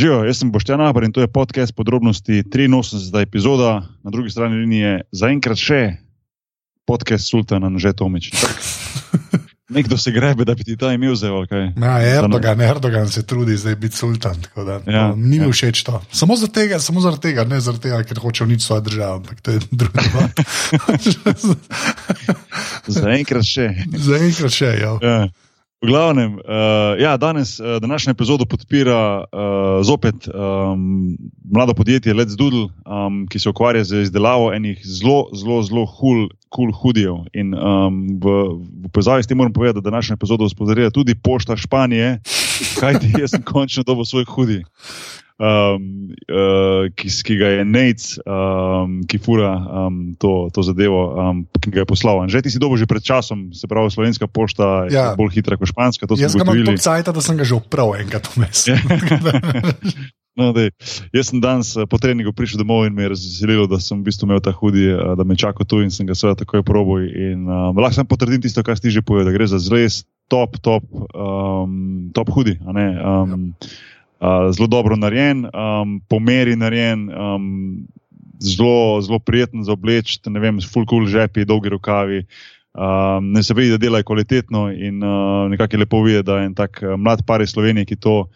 Živijo, jaz sem Boštjan Abr in to je podcast podrobnosti 83. epizoda, na drugi strani linije zaenkrat še podcast Sultana Že Tomič. Nekdo se grebe, da bi ti ta imel zdaj. Ja, Erdogan, Erdogan se trudi zdaj biti sultan. Da, ja, no, ni mi ja. všeč to. Samo zaradi tega, samo zaradi tega, ne zaradi tega, ker hoče uničiti svojo državo. Ampak to je druga stvar. Zaenkrat še. Zaenkrat še, ja. ja. V glavnem, uh, ja, danes uh, današnjo epizodo podpira uh, zopet um, mlado podjetje Let's Doodle, um, ki se ukvarja z izdelavo enih zelo, zelo, zelo cool, cool hudijev. In um, v, v povezavi s tem moram povedati, da današnjo epizodo sponzorira tudi Pošta Španije, kajti jaz sem končno dobil svoj hudi um, uh, ki, ki ga je Nec, um, ki fura um, to, to zadevo, um, ki ga je poslal. Že ti si dobil že pred časom, se pravi, slovenska pošta je ja. bolj hitra kot španska. Jaz sem imel toliko cajt, da sem ga že upravil enkrat vmes. No, Jaz sem danes po treningu prišel domov in me je razveselilo, da sem v bistvu imel ta hudi, da me čaka tu in sem ga seveda takoj proboj. In, um, lahko sem potrdil tisto, kar si že povedal, da gre za res top, top, um, top hudi. Um, ja zelo dobro narejen, um, po meri narejen, um, zelo, zelo prijeten za obleč, ne vem, full cool žepi, dolgi rokavi. Um, ne se vidi, da delajo kvalitetno in uh, nekako je lepo videti, da je en tak uh, mlad par iz Slovenije, ki to,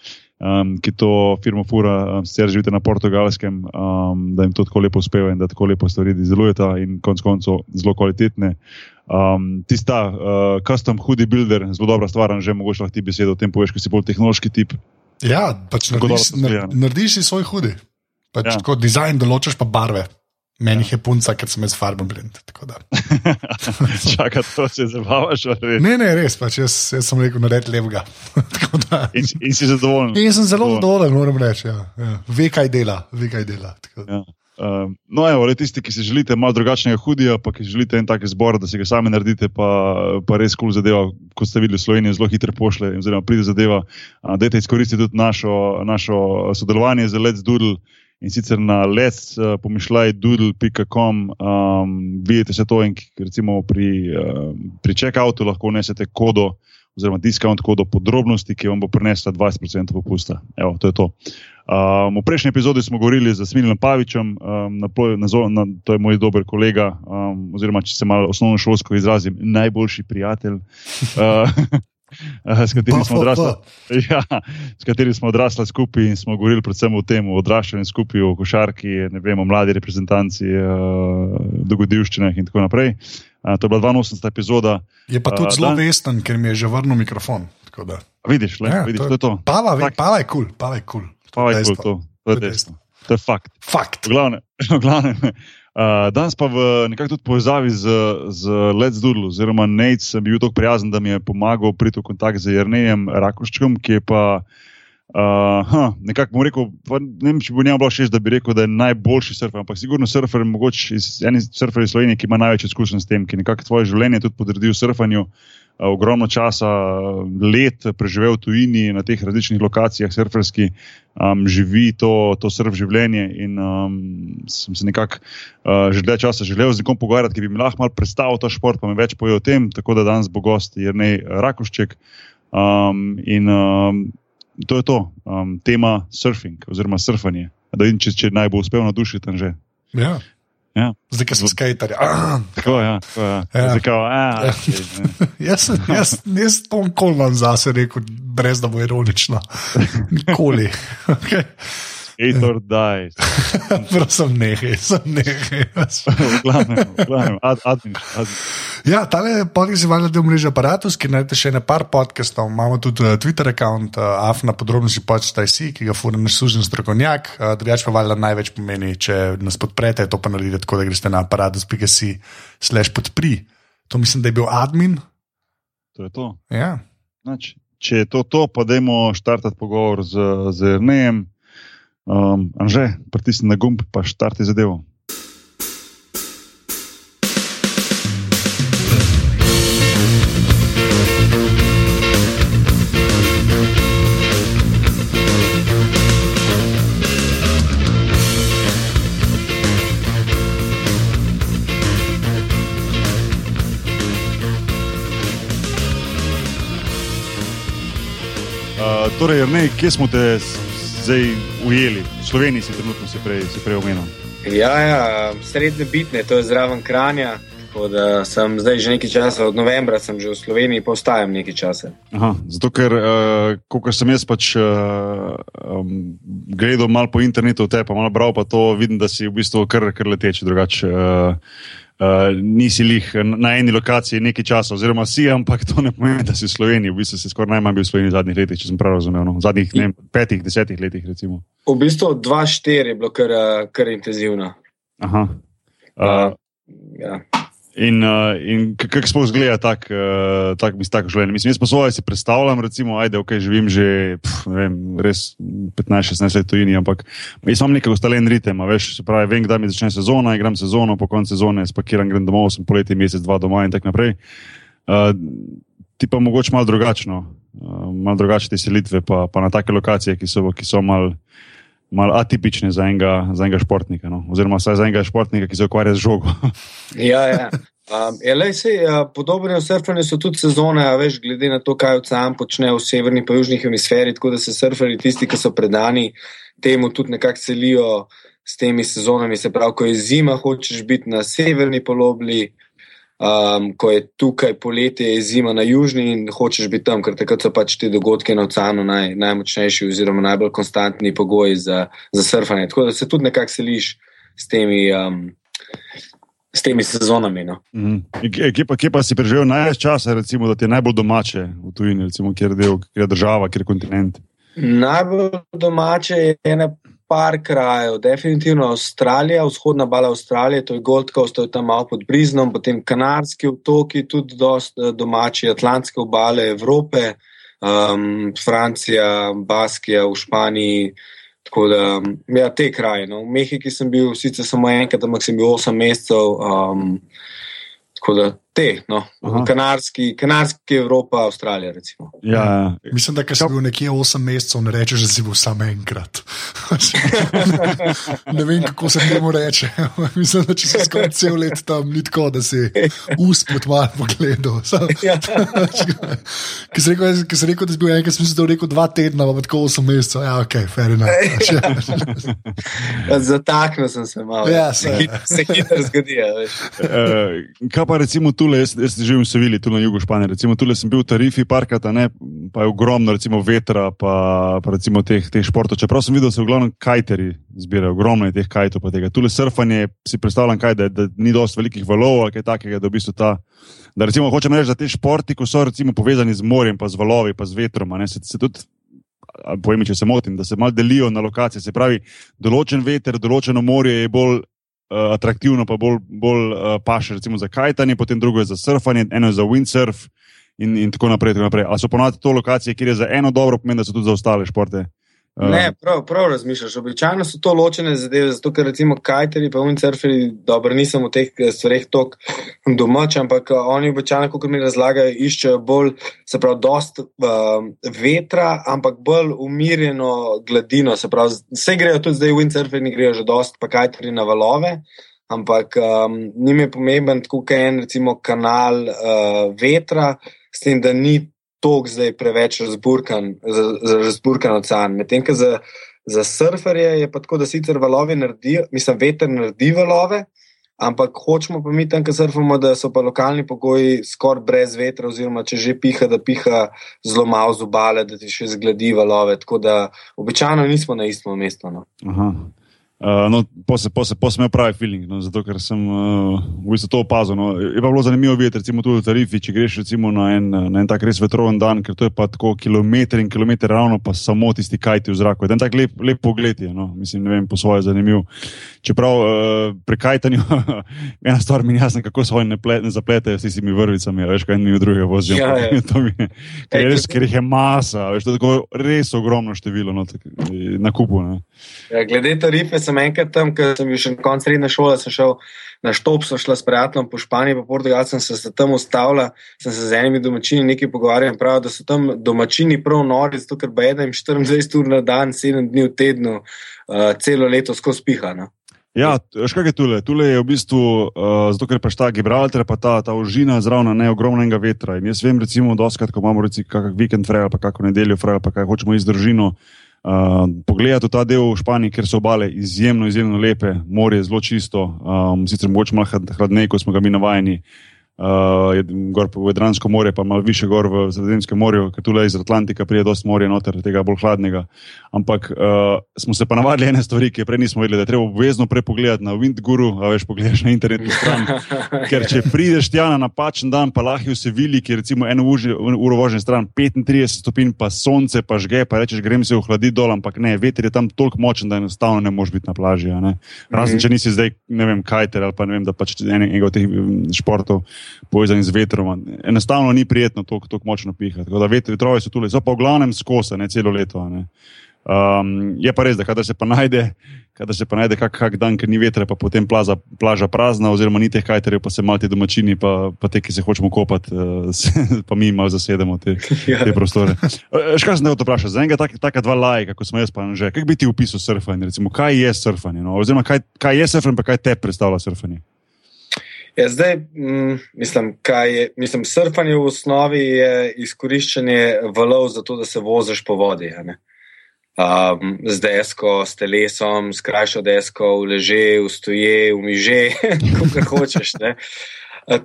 um, ki to firmo fura, um, sicer živite na portugalskem, um, da jim to tako lepo uspeva in da tako lepo stvari izdelujeta in konec koncev zelo kvalitetne. Um, tista uh, custom hoodie builder, zelo dobra stvar, že mogoče lahko ti besedo o tem poveš, ker si bolj tehnološki tip. Ja, pač narediš, narediš si svoj hudi. Pač ja. Kot dizajn določaš pa barve. Meni ja. je punca, ker sem jaz farben blind. Čakaj, to se zabavaš. Ne, ne, res. Pač jaz, jaz sem rekel, nared levega. in, in si zadovoljen. In sem zelo zadovoljen, moram reči. Ja. Ja. Ve, kaj dela. Ve, kaj dela. Ja. Um, no, evo, le tisti, ki si želite malo drugačnega hudija, pa ki želite en tak zbor, da si ga sami naredite, pa, pa res kul cool zadeva, kot ste videli, Slovenija zelo hitro pošle, oziroma pride zadeva. Uh, dajte izkoristiti tudi našo, našo sodelovanje z Let's Doodle in sicer na let's uh, pomišljaj doodle.com. Um, vidite se to in recimo pri, uh, pri check-outu lahko vnesete kodo oziroma discount kodo podrobnosti, ki vam bo prinesla 20% popusta. Evo, to je to. Um, v prejšnji epizodi smo govorili z Smiljem Pavičem, um, na, na, na, to je moj dober kolega, um, oziroma če se malo osnovno šolsko izrazim, najboljši prijatelj. Uh, S katerim, odrasla, ja, s katerim smo odrasli skupaj in smo govorili predvsem o tem, o odraščanju skupaj, o košarki, vem, o mladi reprezentanci, uh, dogodivščinah in tako naprej. Uh, to je bila 82. epizoda. Je pa tudi uh, zelo vesten, ker mi je že vrnil mikrofon. Vidiš, le, ja, vidiš, to, to je to. Pava, pava je kul, cool, pava je kul. Cool. Pava je cool, to, to je dejstvo. To je fakt. fakt. V glavnem, v glavnem uh, danes pa v nekakšni povezavi z, z Let's Doodle, oziroma Nate, sem bil tako prijazen, da mi je pomagal priti v kontakt z Jrnejem Rakoščkom, ki je pa. Uh, huh, nekako bom rekel, pa, ne vem, če bo njemu bilo všeč, da bi rekel, da je najboljši surfer, ampak sigurno surfer, mogoče iz, en surfer iz Slovenije, ki ima največ izkušenj s tem, ki nekako svoje življenje tudi podredil surfanju. Uh, ogromno časa, let preživel v tujini na teh različnih lokacijah, surferski, um, živi to, to surf življenje. In um, sem se nekako uh, že dlje časa želel z nekom pogovarjati, ki bi mi lahko malo predstavil ta šport, pa mi več poje o tem. Tako da danes bo gost Jrnej Rakošček. Um, in um, to je to, um, tema surfing oziroma surfanje. Da vidim, če, če naj bo uspel nadušiti tam že. Ja. Ja. Zdaj, ki smo skaterji. Tako je. Ja, ja. ja. ja. Jaz, jaz, jaz to nikoli vam zase rekel, brez da bo ironično. Nikoli. Okay. Aitor die. Prosim, nehaj, sem nehaj. Glavno, glavno, admin. Ja, tale podcast je valjda del mreže Apparatus, ki najdete še na par podcastov. Imamo tudi uh, Twitter račun, uh, eh, afna podrobnosti počtaj si, ki ga fura naš sužen strokovnjak. Uh, Drugač pa valjda največ pomeni, če nas podprete, to pa naredite tako, da greste na apparatus.si slash podpri. To mislim, da je bil admin. To je to. Ja. Nač, če je to to, pa dajmo štartati pogovor z, z Ernejem. Um, Anže, pritisni na gumb, pa štarti zadevo. Uh, torej, ne, kje smo te zdaj ujeli. Sloveniji si trenutno se prej, prej omenil. Ja, ja, srednje bitne, to je zraven kranja. Sem zdaj že nekaj časa, od novembra sem že v Sloveniji, pa ostajam nekaj časa. Aha, zato, ker uh, ko sem jaz pač uh, um, gledal malo po internetu, te pa malo bral, pa to vidim, da si v bistvu kar, kar leteč drugače. Uh, Uh, nisi lih na eni lokaciji nekaj časa, oziroma si, ampak to ne pomeni, da si v Sloveniji. V bistvu si skoraj najmanj bil v Sloveniji v zadnjih letih, če sem prav razumel. No? V zadnjih ne, petih, desetih letih. Recimo. V bistvu 2-4 je bilo kar, kar intenzivno. Aha. Uh, uh, ja. In, uh, in kako sploh izgleda tako uh, tak, tak življenje? Mislim, jaz pa svoje si predstavljam, recimo, ajde, ok, živim že pf, vem, res 15-16 let tujini, ampak jaz imam nekaj ustaljen ritem, veš, se pravi, vem, kdaj mi začne sezona, igram sezono, po koncu sezone spakiram, grem domov, sem poleti mesec, dva doma in tako naprej. Uh, ti pa mogoče malo drugačno, uh, malo drugačne selitve, pa, pa na take lokacije, ki so, ki so malo mal atipične za enega, za enega športnika, no? oziroma za enega športnika, ki se ukvarja z žogo. ja, ja. Um, ja, lej, sej, uh, podobne v surfanju so tudi sezone, veš, glede na to, kaj ocean počne v severni in južni hemisferi, tako da se surferi, tisti, ki so predani temu, tudi nekako selijo s temi sezonami. Se pravi, ko je zima, hočeš biti na severni polobli, um, ko je tukaj poletje, je zima na južni in hočeš biti tam, ker takrat so pač ti dogodki na oceanu naj, najmočnejši oziroma najbolj konstantni pogoji za, za surfanje. Tako da se tudi nekako seliš s temi. Um, S temi sezonami. No. Mm. Kje, pa, kje pa si preživel največ časa, recimo, da ti je najbolj domače v tujini, recimo, kjer, del, kjer je država, kjer je kontinent? Najbolj domače je ena par krajev, definitivno Avstralija, vzhodna bala Avstralije, to je Gold Coast, to je tam malo pod Briznom, potem Kanarski otoki, tudi dosta eh, domači, Atlantske obale Evrope, um, Francija, Baskija v Španiji. Tako da, ja, te kraje. No. V Mehiki sem bil sicer samo enkrat, ampak sem bil 8 mesecev. Um, tako da, te, no, kanarski, kanarski Evropa, Avstralija. Ja, ja. Mislim, da si bil nekje 8 mesecev, ne rečeš, da si bil samo enkrat. ne vem, kako se temu reče. Mislim, da če si skoraj cel let tam, ni tako, da si uspet malo pogledal. Ja. Ki si rekel, rekel, da si bil enkrat, sem si to rekel dva tedna, pa tako 8 mesecev. Ja, ok, fair enough. Zataknil sem se malo. Ja, se, se hitro zgodi. Uh, kaj pa recimo tu? Tule, jaz, jaz živim v Sevilji, tu na jugu Španije. Recimo, tule sem bil v Tarifi, parkata, ne, pa je ogromno recimo, vetra, pa, pa recimo teh, teh športov. Čeprav sem videl, da se v glavnem kajteri zbirajo, ogromno je teh kajtov. Tule surfanje, si predstavljam, kaj, da, da ni dosti velikih valov, kaj takega, da v bistvu ta. Da recimo, hočem reči, da te športi, ko so recimo, povezani z morjem, pa z valovi, pa z vetrom, ne, se, se tudi. Pojmi, če se motim, da se malo delijo na lokacije. Se pravi, določen veter, določeno morje je bolj uh, atraktivno, pa bolj, bolj uh, paše, recimo za kajtanje, potem drugo je za surfanje, eno je za windsurf in, in tako naprej. Tako naprej. Ali so ponovadi to lokacije, kjer je za eno dobro, pomeni, da so tudi za ostale športe? Ne, prav, prav razmišljaš. Običajno so to ločene zadeve, zato ker recimo kajteri pa windsurferi, dobro, nisem v teh stvareh tok domač, ampak eh, oni običajno, kot mi razlagajo, iščejo bolj, se pravi, dost uh, vetra, ampak bolj umirjeno gladino. Se pravi, vse grejo tudi zdaj, windsurferi grejo že dost, pa kajteri na valove. Ampak um, njim je pomemben, kako je en recimo, kanal uh, vetra, s tem, da ni tok zdaj preveč razburkan, razburkan ocean. Medtem, ker za, za surferje je pa tako, da sicer valovi naredijo, mislim, veter naredi valove, ampak hočemo pa mi tam, ker surfamo, da so pa lokalni pogoji skoraj brez vetra, oziroma če že piha, da piha zelo malo z obale, da ti še zgledi valove. Tako da običajno nismo na istem mestu. No. Uh, no, Posebej po imel pravi feeling, no, zato ker sem uh, v bistvu to opazil. No. Je pa bilo zanimivo videti, recimo tudi v Tarifi, če greš na en, na en tak res vetroven dan, ker to je pa tako kilometr in kilometr ravno, pa samo tisti kajti v zraku. En tak lep, lep pogled je, no. mislim, ne vem, po svoje zanimiv. Čeprav uh, pri kajtanju, ena stvar mi je jasna, kako svoje ne, ne zapletejo s tistimi vrvicami, veš, kaj eni v drugega vozijo. Ja, ja. je, ker, res, ker jih je masa, veš, to je tako res ogromno število no, tak, na kupu. Ja, glede tarife sem enkrat tam, ker sem bil še na koncu srednje šole, sem šel na štop, sem šla s prijateljem po Španiji, po Portugalsku, sem se tam ustavila, sem se z enimi domačini nekaj pogovarjal in pravijo, da so tam domačini prav nori, zato ker bejda jim 24 ur na dan, 7 dni v tednu, uh, celo leto skozi pihano. Ja, škaj je tule? Tule je v bistvu, uh, zato ker pač ta Gibraltar, pa ta, ta užina zraven ne ogromnega vetra. In jaz vem, recimo, doskrat, ko imamo recimo kakšen vikend, freja, pa kakšno nedeljo, freja, pa kaj hočemo iz družino. Uh, pogledati ta del v Španiji, ker so obale izjemno, izjemno lepe, morje je zelo čisto, um, sicer mogoče malo hladneje, kot smo ga mi navajeni. Uh, gor v Jadransko morje, pa malo više gor v Sredozemskem morju, ker tukaj iz Atlantika pride dosti morja noter, tega bolj hladnega. Ampak uh, smo se pa navadili ene stvari, ki prej nismo vedeli, da treba obvezno prepogledati na Windguru, a veš, pogledaš na internetni stran. ker če prideš tja na napačen dan, pa lahko v Sevilji, ki je recimo eno uro vožnje stran, 35 stopinj, pa sonce, pa žge, pa rečeš, grem se ohladiti dol, ampak ne, veter je tam toliko močen, da enostavno ne moreš biti na plaži. Razen, mm -hmm. če nisi zdaj, ne vem, kajter ali pa ne vem, da pač enega od teh športov povezani z vetrom. Enostavno ni prijetno tako močno pihati. Vetrovi so tukaj, so pa v glavnem skose, ne celo leto. Ne. Um, je pa res, da kadar se pa najde, kadar se pa najde kak, kak dan, ker ni vetra, pa potem plaza, plaža prazna, oziroma ni teh kajterjev, pa se malo ti domačini, pa, pa te, ki se hočemo kopati, uh, pa mi malo zasedemo te, ja. te prostore. Škaj sem te vprašal, za enega taka tak, dva lajka, kot smo jaz pa že, kaj bi ti upisal surfanje, recimo, kaj je surfanje, no? oziroma kaj, kaj je surfanje, pa kaj te predstavlja surfanje? Ja, zdaj, mm, mislim, je, mislim, surfanje v osnovi je izkoriščanje valov za to, da se voziš po vodi. Um, z desko, s telesom, s krajšo desko, v leže, v stoje, v miže, kako hočeš. Ne?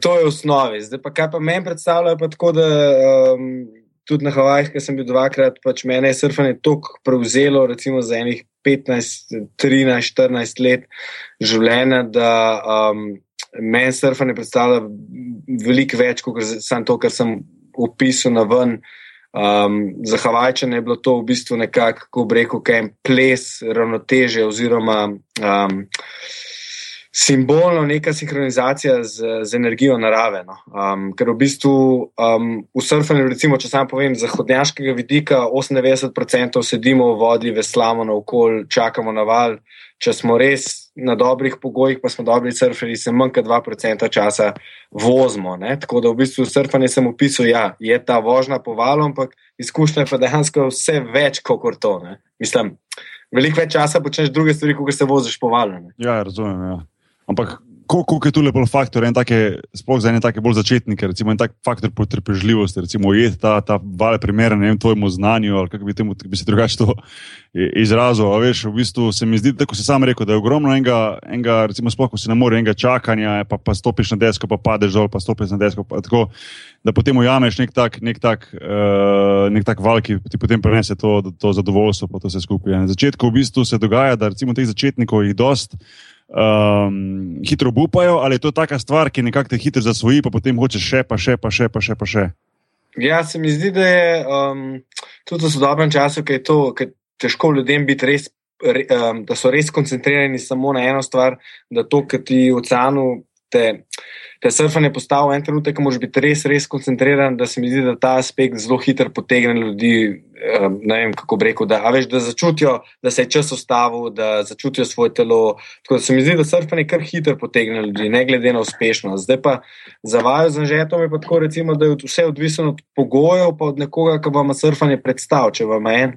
To je v osnovi. Zdaj pa kaj pa meni predstavlja, pa tako da. Um, Tudi na Havajih, ki sem bil dvakrat, pač mene je surfanje tako prevzelo, recimo za enih 15, 13, 14 let življenja, da um, meni surfanje predstavlja veliko več kot samo to, kar sem opisal na ven. Um, za Havajčane je bilo to v bistvu nekako, kako bi rekel, kaj en ples, ravnoteže oziroma um, simbolno neka sinhronizacija z, z energijo narave. No. Um, ker v bistvu um, v surfanju, recimo, če sam povem, z zahodnjaškega vidika 98% sedimo v vodi, veslamo na okolje, čakamo na val. Če smo res na dobrih pogojih, pa smo dobri surferi, se manj kot 2% časa vozimo. Ne? Tako da v bistvu surfanje sem opisal, ja, je ta vožnja po valu, ampak izkušnja je pa dejansko vse več kot to. Ne? Mislim, veliko več časa počneš druge stvari, kot se voziš po valu. Ja, razumem. Ja. Ampak koliko je tu lepo faktor, en tak, sploh za ene take bolj začetnike, recimo en tak faktor potrpežljivosti, recimo ujeti ta, ta vale primeren, ne vem, tvojemu znanju ali kako bi, temu, bi se drugače to izrazil. Veš, v bistvu se mi zdi, da si sam rekel, da je ogromno enega, enega recimo sploh, ko si na morju, enega čakanja, pa, pa stopiš na desko, pa padeš dol, pa stopiš na desko. Tako, da potem ujameš nek tak, nek tak, uh, nek tak val, ki ti potem prenese to, to zadovoljstvo, pa to vse skupaj. Na začetku v bistvu se dogaja, da recimo teh začetnikov jih dost um, hitro upajo, ali je to taka stvar, ki nekako te hitro zasvoji, pa potem hočeš še, pa še, pa še, pa še. Pa še. Ja, se mi zdi, da je um, tudi v sodobnem času, ki je to, ki težko ljudem biti res. Um, da so res koncentrirani samo na eno stvar, da to, kar ti v oceanu te, te surfanje postavi en trenutek, ko moraš biti res, res koncentriran, da se mi zdi, da ta aspekt zelo hitro potegne ljudi Ehm, ne vem, kako bi rekel, da, veš, da začutijo, da se je čas ustavil, da začutijo svoje telo. Tako da se mi zdi, da surfanje kar hitro potegne ljudi, ne glede na uspešnost. Zdaj pa za vajo z anžetom je pa tako, recimo, da je vse odvisno od pogojev, pa od nekoga, ki vam surfanje predstavlja. Če vam en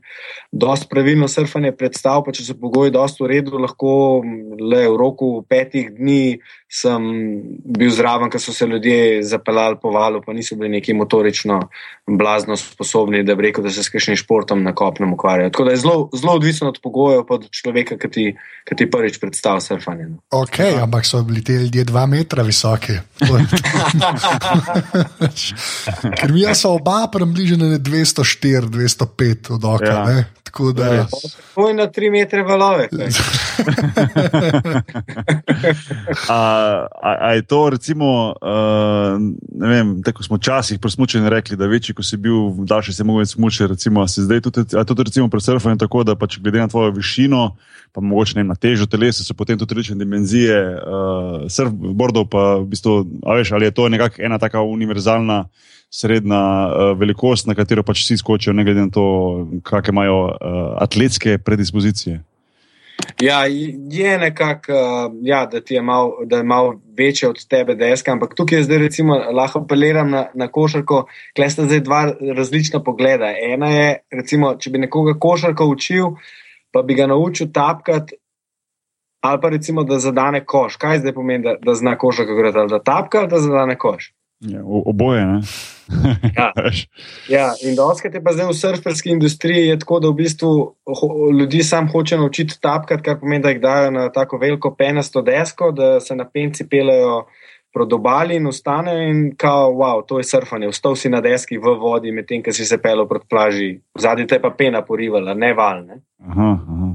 dosti pravilno surfanje predstavlja, pa če so pogoji dosti v redu, lahko le v roku petih dni sem bil zraven, ker so se ljudje zapeljali po valu, pa niso bili neki motorično blazno sposobni, da bi rekel, da se skrišni športom na kopnem ukvarjajo. Tako da je zelo, zelo odvisno od pogojev, pa od človeka, ki ti, ki ti prvič predstavlja surfanje. No. Ok, ja. ampak so bili ti ljudje dva metra visoki. Ker mi smo oba približeni 204, 205 od oka. Ja. Tako da je to na 3 metre valove. a, a, a je to, recimo, uh, ne vem, tako smo včasih presmučeni rekli, da večji, ko si bil, daljši se mogel smučiti. Recimo, se zdaj tudi, tudi recimo, pri surfanju tako, da pač glede na tvojo višino, pa mogoče ne na težo telesa, so potem tudi rečene dimenzije uh, surfboardov, pa v bistvu, veš, ali je to nekakšna ena taka univerzalna srednja uh, velikost, na katero pač vsi skočijo, ne glede na to, kakšne imajo uh, atletske predispozicije. Ja, je nekako, uh, ja, da, da je malo večje od tebe, deska, ampak tukaj zdaj, recimo, lahko apeliram na, na košarko. Klej sta zdaj dva različna pogleda. Ena je, recimo, če bi nekoga košarko učil, pa bi ga naučil tapkati, ali pa recimo, da zadane koš. Kaj zdaj pomeni, da, da zna košarko, da tapka ali da zadane koš? Ja, oboje. ja. ja, in doskrat je pa zdaj v surferski industriji tako, da v bistvu ho, ljudi sam hoče naučiti tapkati, kar pomeni, da jih dajo na tako veliko penasto desko, da se na penci pelejo proti obali in ostanejo in kao, wow, to je surfanje. Vstal si na deski v vodi, medtem ko si se pelil proti plaži, zadnji te pa pena porivala, ne val. Ne? Aha, aha.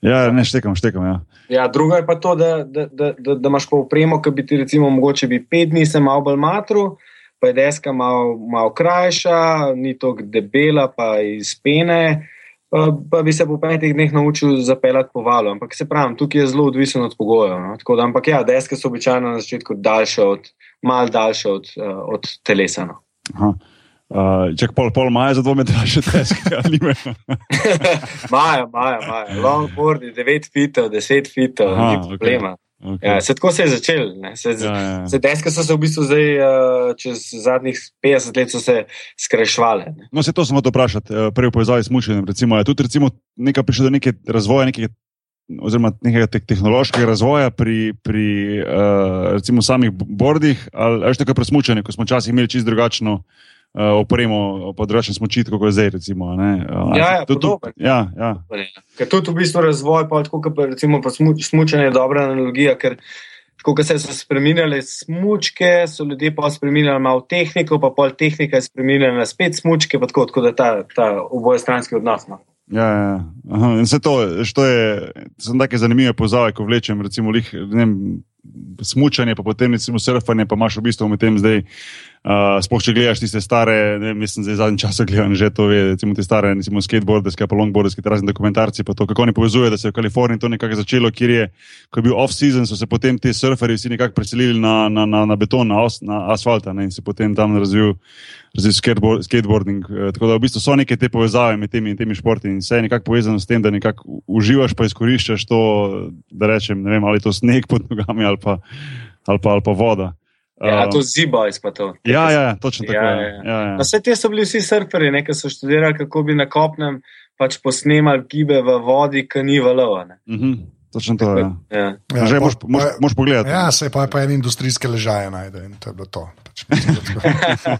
Ja, ne štekam, štekam. Ja. Ja, drugo je pa to, da, da, da, da, da imaš pa upremo, ki bi ti recimo mogoče bi pet dni se malo bolj matru, pa je deska malo, malo krajša, ni tako debela, pa iz pene. Pa, pa bi se po petih dneh naučil zapeljati po valu. Ampak se pravi, tukaj je zelo odvisno od pogojev. No? Da, ampak ja, deske so običajno na začetku daljše od, malo daljše od, uh, od telesa. No? Uh, Če pol, pol maja za dvome, da še težko ali ne. Maja, maja, maja. Longboard je 9 fitov, 10 fitov, ni problema. Okay. Okay. Ja, se tako se je začel. Se, ja, ja. se deske so se v bistvu zdaj, uh, čez zadnjih 50 let, se skrajšvale. No, se to smo to vprašali, uh, prej v povezavi s mučenjem. Recimo, je tudi recimo, nekaj prišlo do neke razvoja, nekega, oziroma nekega te tehnološkega razvoja pri, pri uh, recimo, samih bordih, ali še tako pri smučanju, ko smo včasih imeli čist drugačno uh, opremo, pa drugačen smočit, kot je zdaj. Recimo, uh, ja, ja, tudi, tudi, ja, ja. Ker tudi v bistvu razvoj, pa tako, pa, recimo, pa smučanje je dobra analogija. Ker, Ko so se spremenile smočke, so ljudje pa spremenili malo tehniko, pa pol tehnika je spremenila spet smočke, pa tako, tako da ta, ta oboje stranski odnos. No. Ja, ja. Aha, in vse to, to je, so take zanimive pozave, ko vlečem, recimo, lih, vem, smučanje, pa potem recimo surfanje, pa imaš v bistvu med tem zdaj. Uh, Sploh če gledaš tiste stare, ne, mislim, da je zadnji čas gledal že to, ve, recimo te stare, recimo skateboarderske, pa longboarderske, razni dokumentarci, pa to, kako oni povezujejo, da se je v Kaliforniji to nekako začelo, kjer je, ko je bil off-season, so se potem ti surferji vsi nekako preselili na, na, na, na beton, na, os, na asfalta ne, in se potem tam razvil, razvil skateboard, skateboarding. Uh, tako da v bistvu so neke te povezave med temi, temi športi in vse je nekako povezano s tem, da nekako uživaš, pa izkoriščaš to, da rečem, ne vem, ali je to sneg pod nogami ali pa, ali pa, ali pa voda. Ja, to zibo je pa to. Ja, ja, ja, točno tako. Ja, ja. Ja, ja. Vse te so bili vsi surferi, nekaj so študirali, kako bi na kopnem pač posnemali gibe v vodi, ki ni valovane. Uh -huh. Točno to je. Ja. Ja. Ja, že moš, moš, moš pogledati. Ja, se pa, pa en industrijske ležaje najde in to je bilo to. Pač,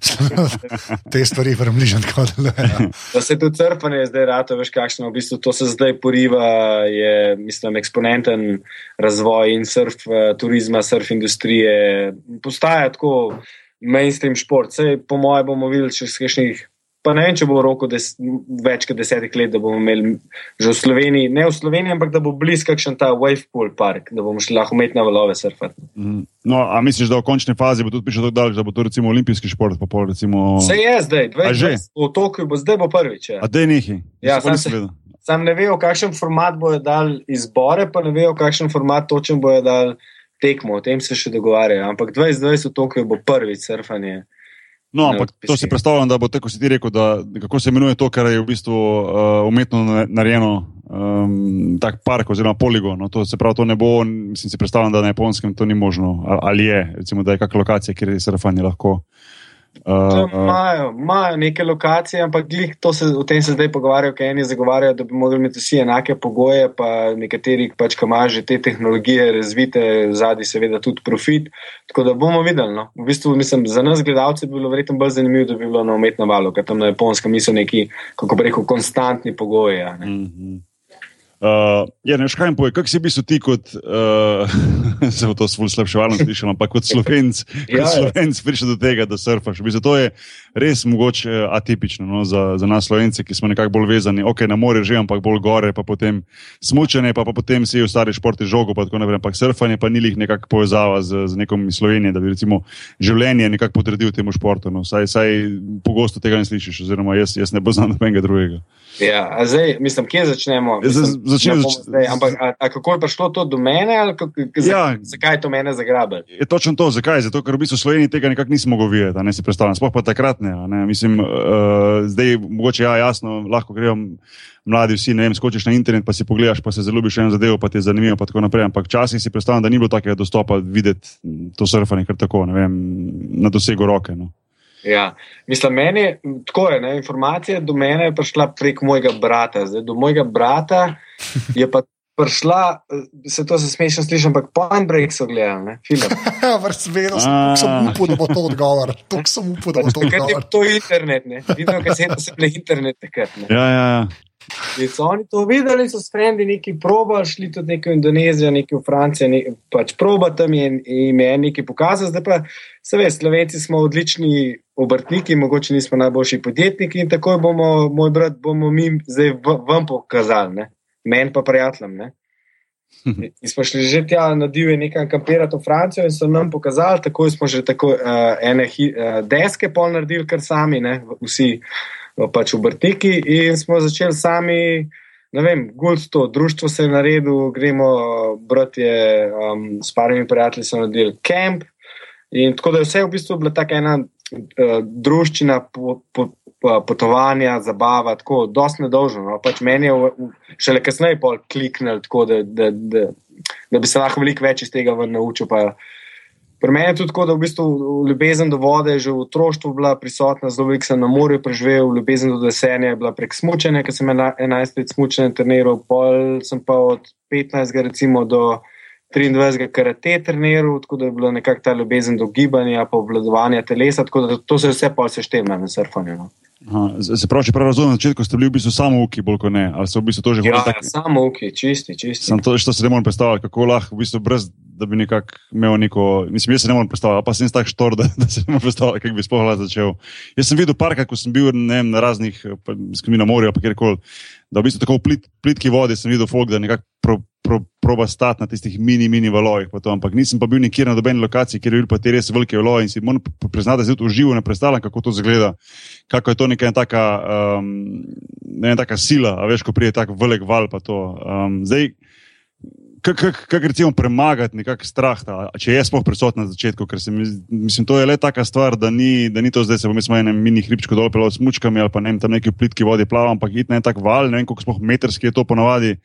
te stvari vrmližen kot le. Da se tudi crpanje zdaj rado, veš kakšno, v bistlu to se zdaj poriva, je mislim, eksponenten razvoj in surf eh, turizma, surf industrije. Postaja tako mainstream šport. Sej, po mojem bomo videli čez nekaj pa ne vem, če bo v roku des, več kot desetih let, da bomo imeli že v Sloveniji, ne v Sloveniji, ampak da bo blizu kakšen ta Wavepool park, da bomo šli lahko umetne valove surfati. Mm. No, a misliš, da v končni fazi bo tudi prišel tako daleč, da bo to recimo olimpijski šport? Pol, recimo... Se je zdaj, dve, že v Tokiu bo zdaj bo prvič. Ja. A te nehi? Ja, sam, se, sam ne vejo, kakšen format bojo dal izbore, pa ne vejo, kakšen format točen bojo dal tekmo, o tem se še dogovarjajo. Ampak 2020 v Tokiu bo prvič surfanje. No, ampak to si predstavljam, da bo tako si ti rekel, da kako se imenuje to, kar je v bistvu uh, umetno narejeno, um, tak park oziroma poligon. No, to se pravi, to ne bo, mislim si predstavljam, da na japonskem to ni možno. Ali je, recimo, da je kakšna lokacija, kjer je surfanje lahko. Uh, Imajo uh, uh, neke lokacije, ampak se, o tem se zdaj pogovarjajo, ker eni zagovarjajo, da bi morali imeti vsi enake pogoje, pa nekateri, pač, ki imajo že te tehnologije razvite, zadnji, seveda, tudi profit. Tako da bomo videli. No. V bistvu, mislim, za nas, gledalce, bi bilo verjetno bolj zanimivo, da bi bilo na umetnem valu, ker tam na japonskem niso neki, kako bi rekel, konstantni pogoji. Ja, Uh, ja, ne veš, kaj jim poje, kako si bil ti kot, uh, se bo to slabševalno slišal, ampak kot slovenc, ja, kot slovenc prišel do tega, da surfaš. Mislim, to je res mogoče atipično no, za, za nas slovence, ki smo nekako bolj vezani, ok, na more že, ampak bolj gore, pa potem smučanje, pa, pa potem si v stari športi žogo, pa tako naprej. Ampak surfanje pa ni jih nekako povezava z, z nekom iz Slovenije, da bi recimo življenje nekako potrdil temu športu. No. Saj, saj pogosto tega ne slišiš, oziroma jaz, jaz ne poznam nobenega drugega. Ja, zdaj, mislim, kje začnemo? Mislim, začnemo zač... zdaj, ampak, a, a kako je prišlo to do mene? Ja, zakaj je to mene zagrabilo? Je točno to, zakaj? Zato, ker v bistvu v Sloveniji tega nekako nismo mogli videti, ne si predstavljam. Sploh pa takrat ne. ne? Mislim, uh, zdaj, mogoče ja, jasno, lahko grejo mladi vsi, ne vem, skočiš na internet, pa si pogledaš, pa se zelo ljubiš eno zadevo, pa ti je zanimivo. Ampak včasih si predstavljam, da ni bilo takega dostopa videti to surfanje, kar tako, ne vem, na dosegu roke. No? Ja, mislim, meni tako je. Ne, informacija do mene je prišla prek mojega brata. Zdaj, do mojega brata je pa prišla, se to se smešno sliši, ampak Point Break so gledali, film. Vrst vedno sem, sem upal, da bo to odgovor. To sem upal, da bo to odgovor. To je internet, ne. Vidno, kaj se je bile internet takrat. ne. Ja, ja, ja. In so oni to videli, so s frendi neki probali, šli tudi neki v Indonezijo, neki v Francijo, ne, pač proba tam in jim je nekaj pokazal. Zdaj pa, se veš, Slovenci smo odlični obrtniki, mogoče nismo najboljši podjetniki in takoj bomo, moj brat, bomo mi zdaj vam pokazali, ne. meni pa prijateljem. Ne. In smo šli že tja na divje nekam kampirati v Francijo in so nam pokazali, tako smo že tako uh, ene hi, uh, deske pol naredili, kar sami, ne, vsi uh, pač obrtniki in smo začeli sami, ne vem, gult to, društvo se je naredilo, gremo, uh, bratje um, s parimi prijatelji so naredili kamp in tako da je vse v bistvu bila taka ena uh, druščina po, po, po, potovanja, zabava, tako dosti nedolžno. No? Pač meni je v, v, šele kasneje pol kliknil, tako da, da, da, da bi se lahko veliko več iz tega naučil. Pa, Pri meni je tudi tako, da v bistvu ljubezen do vode je že v otroštvu bila prisotna, zelo veliko sem na morju preživel, ljubezen do desenja je bila prek smučanja, ker sem ena- 11 let smučanja treniral, pol sem pa od 15 recimo do 23 karate treniral, tako da je bila nekako ta ljubezen do gibanja, pa obvladovanja telesa, tako da to se vse pol seštema na surfanju. No. Aha, Se pravi, če prav razumem, na začetku ste bili v bistvu samo uki, bolj kot ne, ali so v bistvu to že Ja, hodili ja, tako. samo ok, čisti, čisti. Sam to, to se ne morem predstavljati, kako lahko, v bistvu, brez da bi nekako imel neko. Mislim, jaz se ne morem predstavljati, pa sem tako štor, da, da se ne morem predstavljati, kako bi sploh lahko začel. Jaz sem videl parkrat, ko sem bil ne na raznih, mislim, na morju, pa kjerkoli, da v bistvu tako v plit, plitki vodi sem videl folk, da nekako pro, pro, proba stati na tistih mini, mini valovih. Ampak nisem pa bil nikjer na dobeni lokaciji, kjer je bil pa te res velike valoje in si moram priznati, da se tudi uživo ne predstavljam, kako to zgleda. Kako je to neka taka, um, ne taka sila, a veš, ko pride tak velik val. pa to. Um, zdaj, kako recimo premagati nekak strah, ta, če je sploh prisoten na začetku, ker se mi, mislim, to je le taka stvar, da ni, da ni to zdaj, se bom jaz malo enem mini hribčku dol pelal s mučkami ali pa ne vem, tam neki plitki vodi plavam, ampak iti na en tak val, ne vem, koliko sploh metrski je to ponavadi.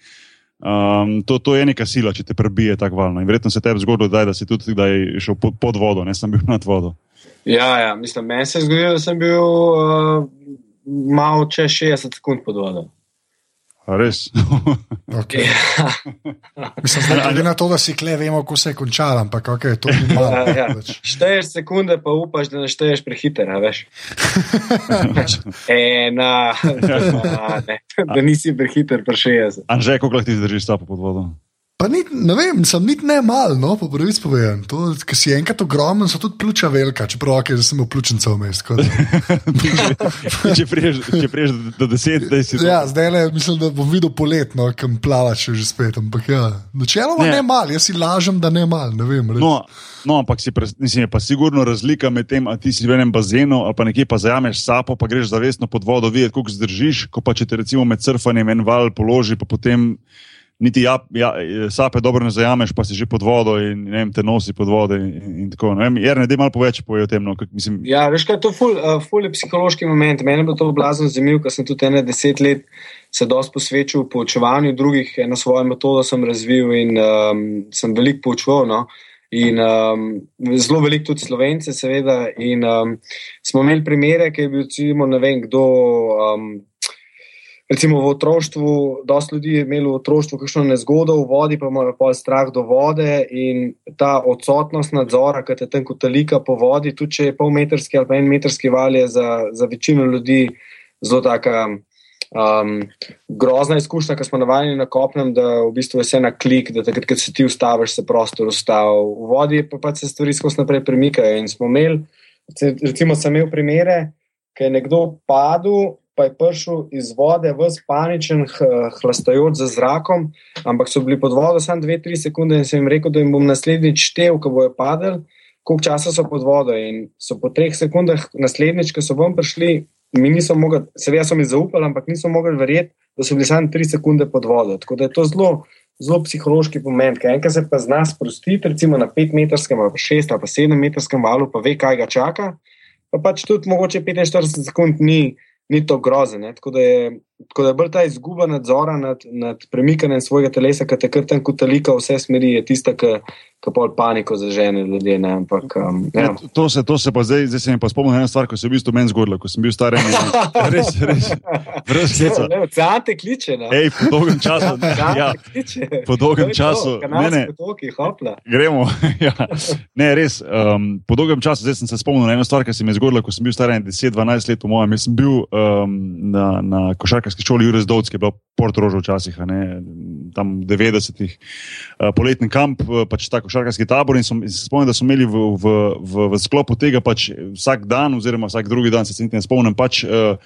Um, to, to je neka sila, če te prebije tako valno. In verjetno se tebi zgodilo, daj, da si tudi kdaj šel pod, pod vodo, ne sem bil nad vodo. Ja, ja, mislim, meni se je zgodilo, da sem bil uh, malo čez 60 sekund pod vodo. A res? Okay. Mislim, zdaj, glede na to, da si kle, vemo, kako se je končalo, ampak okay, to ni malo. Ja, ja. Pač. Šteješ sekunde, pa upaš, da ne šteješ prehiter, a veš. Ena, dva, ne, da nisi prehiter, pa 60. Anže, koliko lahko ti zdržiš stopa pod vodo? Pa ni, ne vem, sem niti ne mal, no, po prvi spovedan. To, ker si enkrat ogromen, so tudi pljuča velika, čeprav okay, sem imel pljučnice vmes. če priješ, če priješ do deset, da si to. Ja, zdaj le mislim, da bom videl poletno, kam plavaš že spet. Ampak ja, načeloma Ne. ne, ne mal, jaz si lažem, da ne mal, ne vem. res. No, no, ampak si pres, mislim, je pa sigurno razlika med tem, ali ti si v enem bazenu ali pa nekje pa zajameš sapo, pa greš zavestno pod vodo, videti, koliko zdržiš, ko pa če te recimo med surfanjem en val položi, pa potem niti ja, ja, sape dobro ne zajameš, pa si že pod vodo in ne vem, te nosi pod vodo in, in, tako. Ne vem, Jerne, daj malo poveč povej o tem. No, kak, mislim, Ja, veš kaj, to je ful, uh, ful je psihološki moment. Mene bo to blazno zanimivo, ker sem tudi ene deset let se dosti posvečal poučevanju drugih, eno svojo metodo sem razvil in um, sem veliko poučeval. No? In um, zelo veliko tudi slovence, seveda. In um, smo imeli primere, ki je bil, recimo, ne vem, kdo. Um, Recimo v otroštvu, dosta ljudi je imelo v otroštvu kakšno nezgodo v vodi, pa imajo pol strah do vode in ta odsotnost nadzora, ki te tam kotalika po vodi, tudi če je polmetrski ali pa en metrski val, je za, za večino ljudi zelo taka um, grozna izkušnja, ker smo navajeni na kopnem, da v bistvu je vse na klik, da takrat, ko se ti ustaviš, se prostor ustavi. V vodi pa pač se stvari skozi naprej premikajo in smo imeli, recimo sem imel primere, ki je nekdo padel, pa je prišel iz vode, vse paničen, h- hlastajoč za zrakom, ampak so bili pod vodo samo 2-3 sekunde in sem jim rekel, da jim bom naslednjič štev, ko bojo padali, koliko časa so pod vodo. In so po 3 sekundah naslednjič, ko so vam prišli, mi niso mogli, seveda so mi zaupali, ampak niso mogli verjeti, da so bili samo 3 sekunde pod vodo. Tako da je to zelo. Zelo psihološki pomen, ker enkrat se pa zna sprostiti, recimo na 5-metrskem, ali pa 6 ali pa 7-metrskem valu, pa ve, kaj ga čaka. Pa pač tudi mogoče 45 sekund ni, ni to grozen. ne. Tako da je tako da bolj ta izguba nadzora nad, nad premikanjem svojega telesa, ki te krten kot talika vse smeri, je tista, ki pol paniko zažene ljudi. Ne? Ampak, um, ja. Ne, to, se, to se pa zdaj, zdaj se mi pa spomnim ena stvar, ko se je v bistvu meni zgodilo, ko sem bil star. Res, res, heca. Ocean te kliče. No? Ej, po dolgem času. ja, po dolgem času. Ne, ne. Potoki, Gremo. ja. Ne, res. Um, po dolgem času, zdaj sem se spomnil na eno stvar, ki se mi je zgodila, ko sem bil star 10-12 let, po mojem. Jaz sem bil um, na, na košarkarski šoli Jurek Dovski, bil Portorož včasih, tam v 90-ih, uh, poletni kamp, uh, pač tako košarkarski tabor. In, som, in se spomnim, da smo imeli v, v, v, v sklopu tega pač vsak dan, oziroma vsak drugi dan, se ne spomnim. Pač, uh,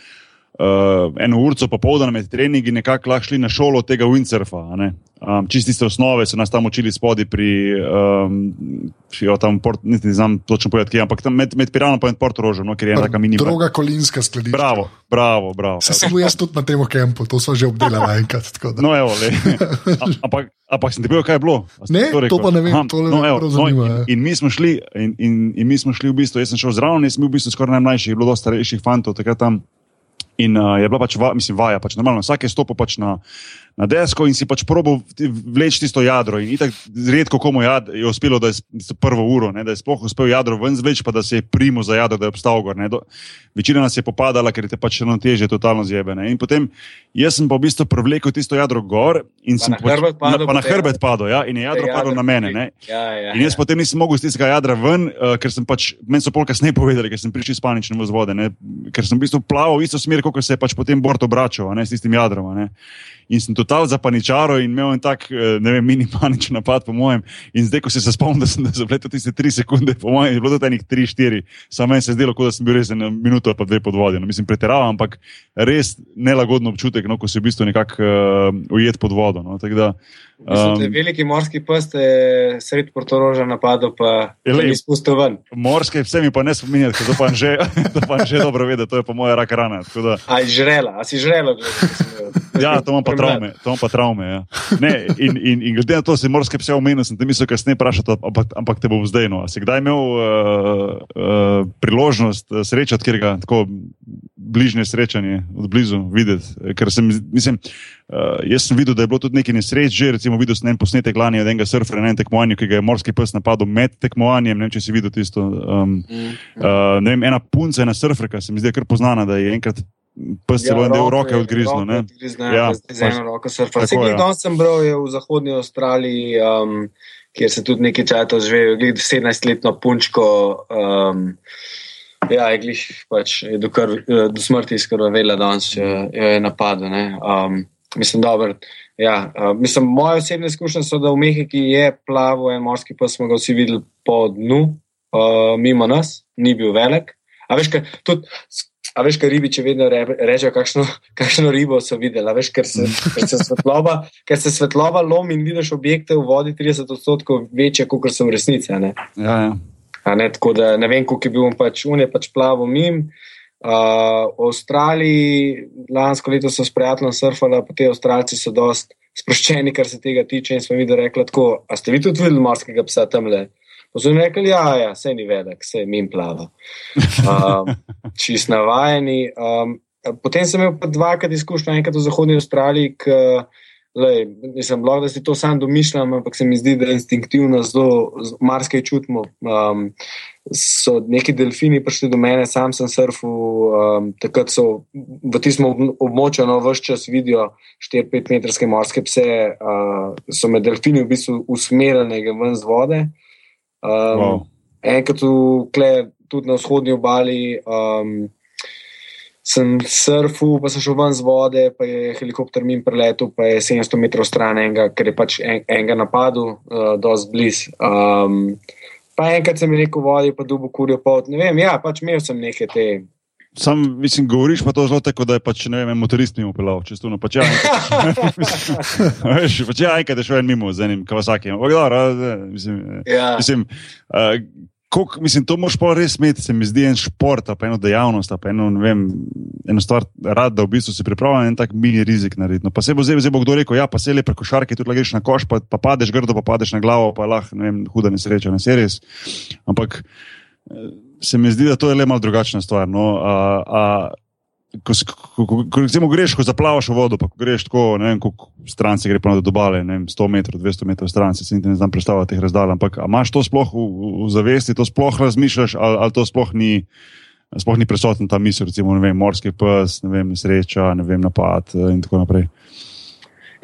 uh, eno uro popoldan med treningi, nekako lahko šli na šolo tega windsurfa. Um, čisti ste osnove, so nas tam učili spodaj pri, um, tam, port, ne znam točno povedati, kje, ampak tam med, med Piranom in Porto Rožo, no, ker je ena mini. Druga kolinska skladišča. Bravo, bravo. bravo. Se sem jaz tudi na tem kampu, to so že obdelali enkrat. No, evo, ampak, ampak sem ti bil, kaj je bilo? Ne, to, to pa ne vem, Aha, to no, evo, no, in, ja. in, mi smo šli, in, in, in mi smo šli v bistvu, jaz sem šel zraven, jaz sem bil v bistvu skoraj najmlajši, bilo dosta starejših fantov takrat tam. In uh, je bila pač, va, mislim, vaja, pač. Normalno, vsak je stopil pač na, na desko in si pač probo vleči tisto jadro. In tako redko komu jad, je uspelo, da je prvo uro, ne, da je sploh uspel jadro ven zvleči, pa da se je primo za jadro, da je obstal gor. Do, večina nas je popadala, ker te pač eno teže, totalno zjebene. In potem jaz sem pa v bistvu prevlekel tisto jadro gor in pa sem na pač, hrbet padel. Na, pa na hrbet padel, ja, in je jadro padlo na mene. Ja, ja, in jaz ja. potem nisem mogel z tistega jadra ven, uh, ker sem pač, meni so pol kasneje povedali, ker sem prišel iz panične vzvode, ne, ker sem v bistvu plaval v isto smer, kot se je pač potem bord obračal, ne, s tistim jadrom. Ne. In sem total zapaničaral in imel en tak, eh, ne vem, mini-paničen napad, po mojem. In zdaj, ko se spomnim, da sem zapletel tiste tri sekunde, po mojem, je bilo to enih tri, štiri. Samo meni se je zdelo, kot da sem bil res eno minuto ali pa dve pod vodjo. No, mislim, pretiravam, ampak res nelagodno občutek, no, ko si v bistvu nekako uh, ujet pod vodo. No, Um, veliki morski pes je sred Portoroža napadel, pa je le izpustil ven. Morske, vse mi pa ne spominjate, to pa že, to pa že dobro vede, to je pa moja rak rana. Da... A si žrela, a si žrela? ja, to imam pa traume. Imam pa traume ja. ne, in, in, in glede na to, da si morske pse omenil, sem te mislil, kasneje vprašati, ampak, ampak te bom zdaj. No. Si kdaj imel uh, uh, priložnost uh, srečati, ker ga tako bližnje srečanje od blizu videti? Ker sem, mislim, uh, jaz sem videl, da je bilo tudi nekaj nesreč že recimo videl sem en posnetek lani od enega surfera na enem tekmovanju, ki ga je morski pes napadel med tekmovanjem. Ne vem, če si videl tisto. Um, mm. uh, vem, ena punca, ena surferka, se mi zdi kar poznana, da je enkrat. Pes celo ja, en del roke odgrizlo. Ja, z eno roko surfa. Vse, ki danes sem bral, je v zahodnji Avstraliji, um, kjer se tudi nekaj časa živijo, glede 17-letno punčko. Um, ja, je glih pač je do, krv, do smrti izkrvavela, danes jo je napadlo. Um, mislim, dobro. Ja, uh, mislim, moje osebne izkušnje so, da v Mehiki je plaval en morski pes, smo ga vsi videli po dnu, uh, mimo nas, ni bil velik. A veš, kaj, tudi, a veš, kaj ribiče vedno re, rečejo, kakšno, kakšno ribo so videli. Veš, ker, se, ker, se svetloba, ker se svetloba lomi in vidiš objekte v vodi 30 odstotkov večje, kot so v resnici. Ja, ja. Ne, tako da ne vem, koliko je bil pač unje, pač plaval mim. Uh, v Avstraliji lansko leto so s prijateljem surfali, pa ti Avstralci so dosti sproščeni, kar se tega tiče. In smo videli, rekli, tako, a ste vi tudi videli morskega psa tam le? So rekli, ja, ja, se ni velik, se jim plava. Uh, čist navajeni. Um, potem sem imel pa dvakrat izkušnjo, enkrat v Zahodnji Avstraliji. K, Lej, nisem blog, da si to sam domišljam, ampak se mi zdi, da instinktivno zelo marsikaj čutimo. Um, so neki delfini prišli do mene, sam sem surfal, um, takrat so v tistem območju na vse čas vidijo 4-5 metrske morske pse, uh, so me delfini v bistvu usmerili ven z vode. Um, wow. Enkrat tudi na vzhodnji obali. Um, sem surfal, pa sem šel ven z vode, pa je helikopter min preletel, pa je 700 metrov stran enega, ker je pač en, enega napadel, uh, dosti blizu. Um, pa enkrat sem rekel, vodi pa dubo kurijo pot. Ne vem, ja, pač imel sem neke te. Sam, mislim, govoriš pa to zelo tako, da je pač, ne vem, motorist mimo pelal, če stune. Pač ja, veš, pač ja, enkrat je šel en mimo z enim kavasakijem. Ampak, dobro, mislim, ja. mislim uh, Kolik, mislim, to moš pa res imeti, se mi zdi en šport, pa eno dejavnost, pa eno, vem, eno stvar, rad, da v bistvu si pripravljen en tak mini rizik narediti. No, pa se bo zdaj, zdaj bo kdo rekel, ja, pa se le preko šarke, tudi greš na koš, pa, pa padeš grdo, pa padeš na glavo, pa lahko, ne vem, huda nesreča, ne se res. Ampak se mi zdi, da to je le malo drugačna stvar. No, a, a, ko, ko, ko, ko recimo, greš, ko zaplavaš v vodo, pa ko greš tako, ne vem, koliko stran se gre pa do obale, ne vem, 100 metrov, 200 metrov stran, se ne znam predstavljati teh razdalj. Ampak imaš to sploh v, v zavesti, to sploh razmišljaš, ali, ali to sploh ni, sploh ni prisoten ta misel, recimo, vem, morski pes, ne vem, sreča, ne vem, napad eh, in tako naprej.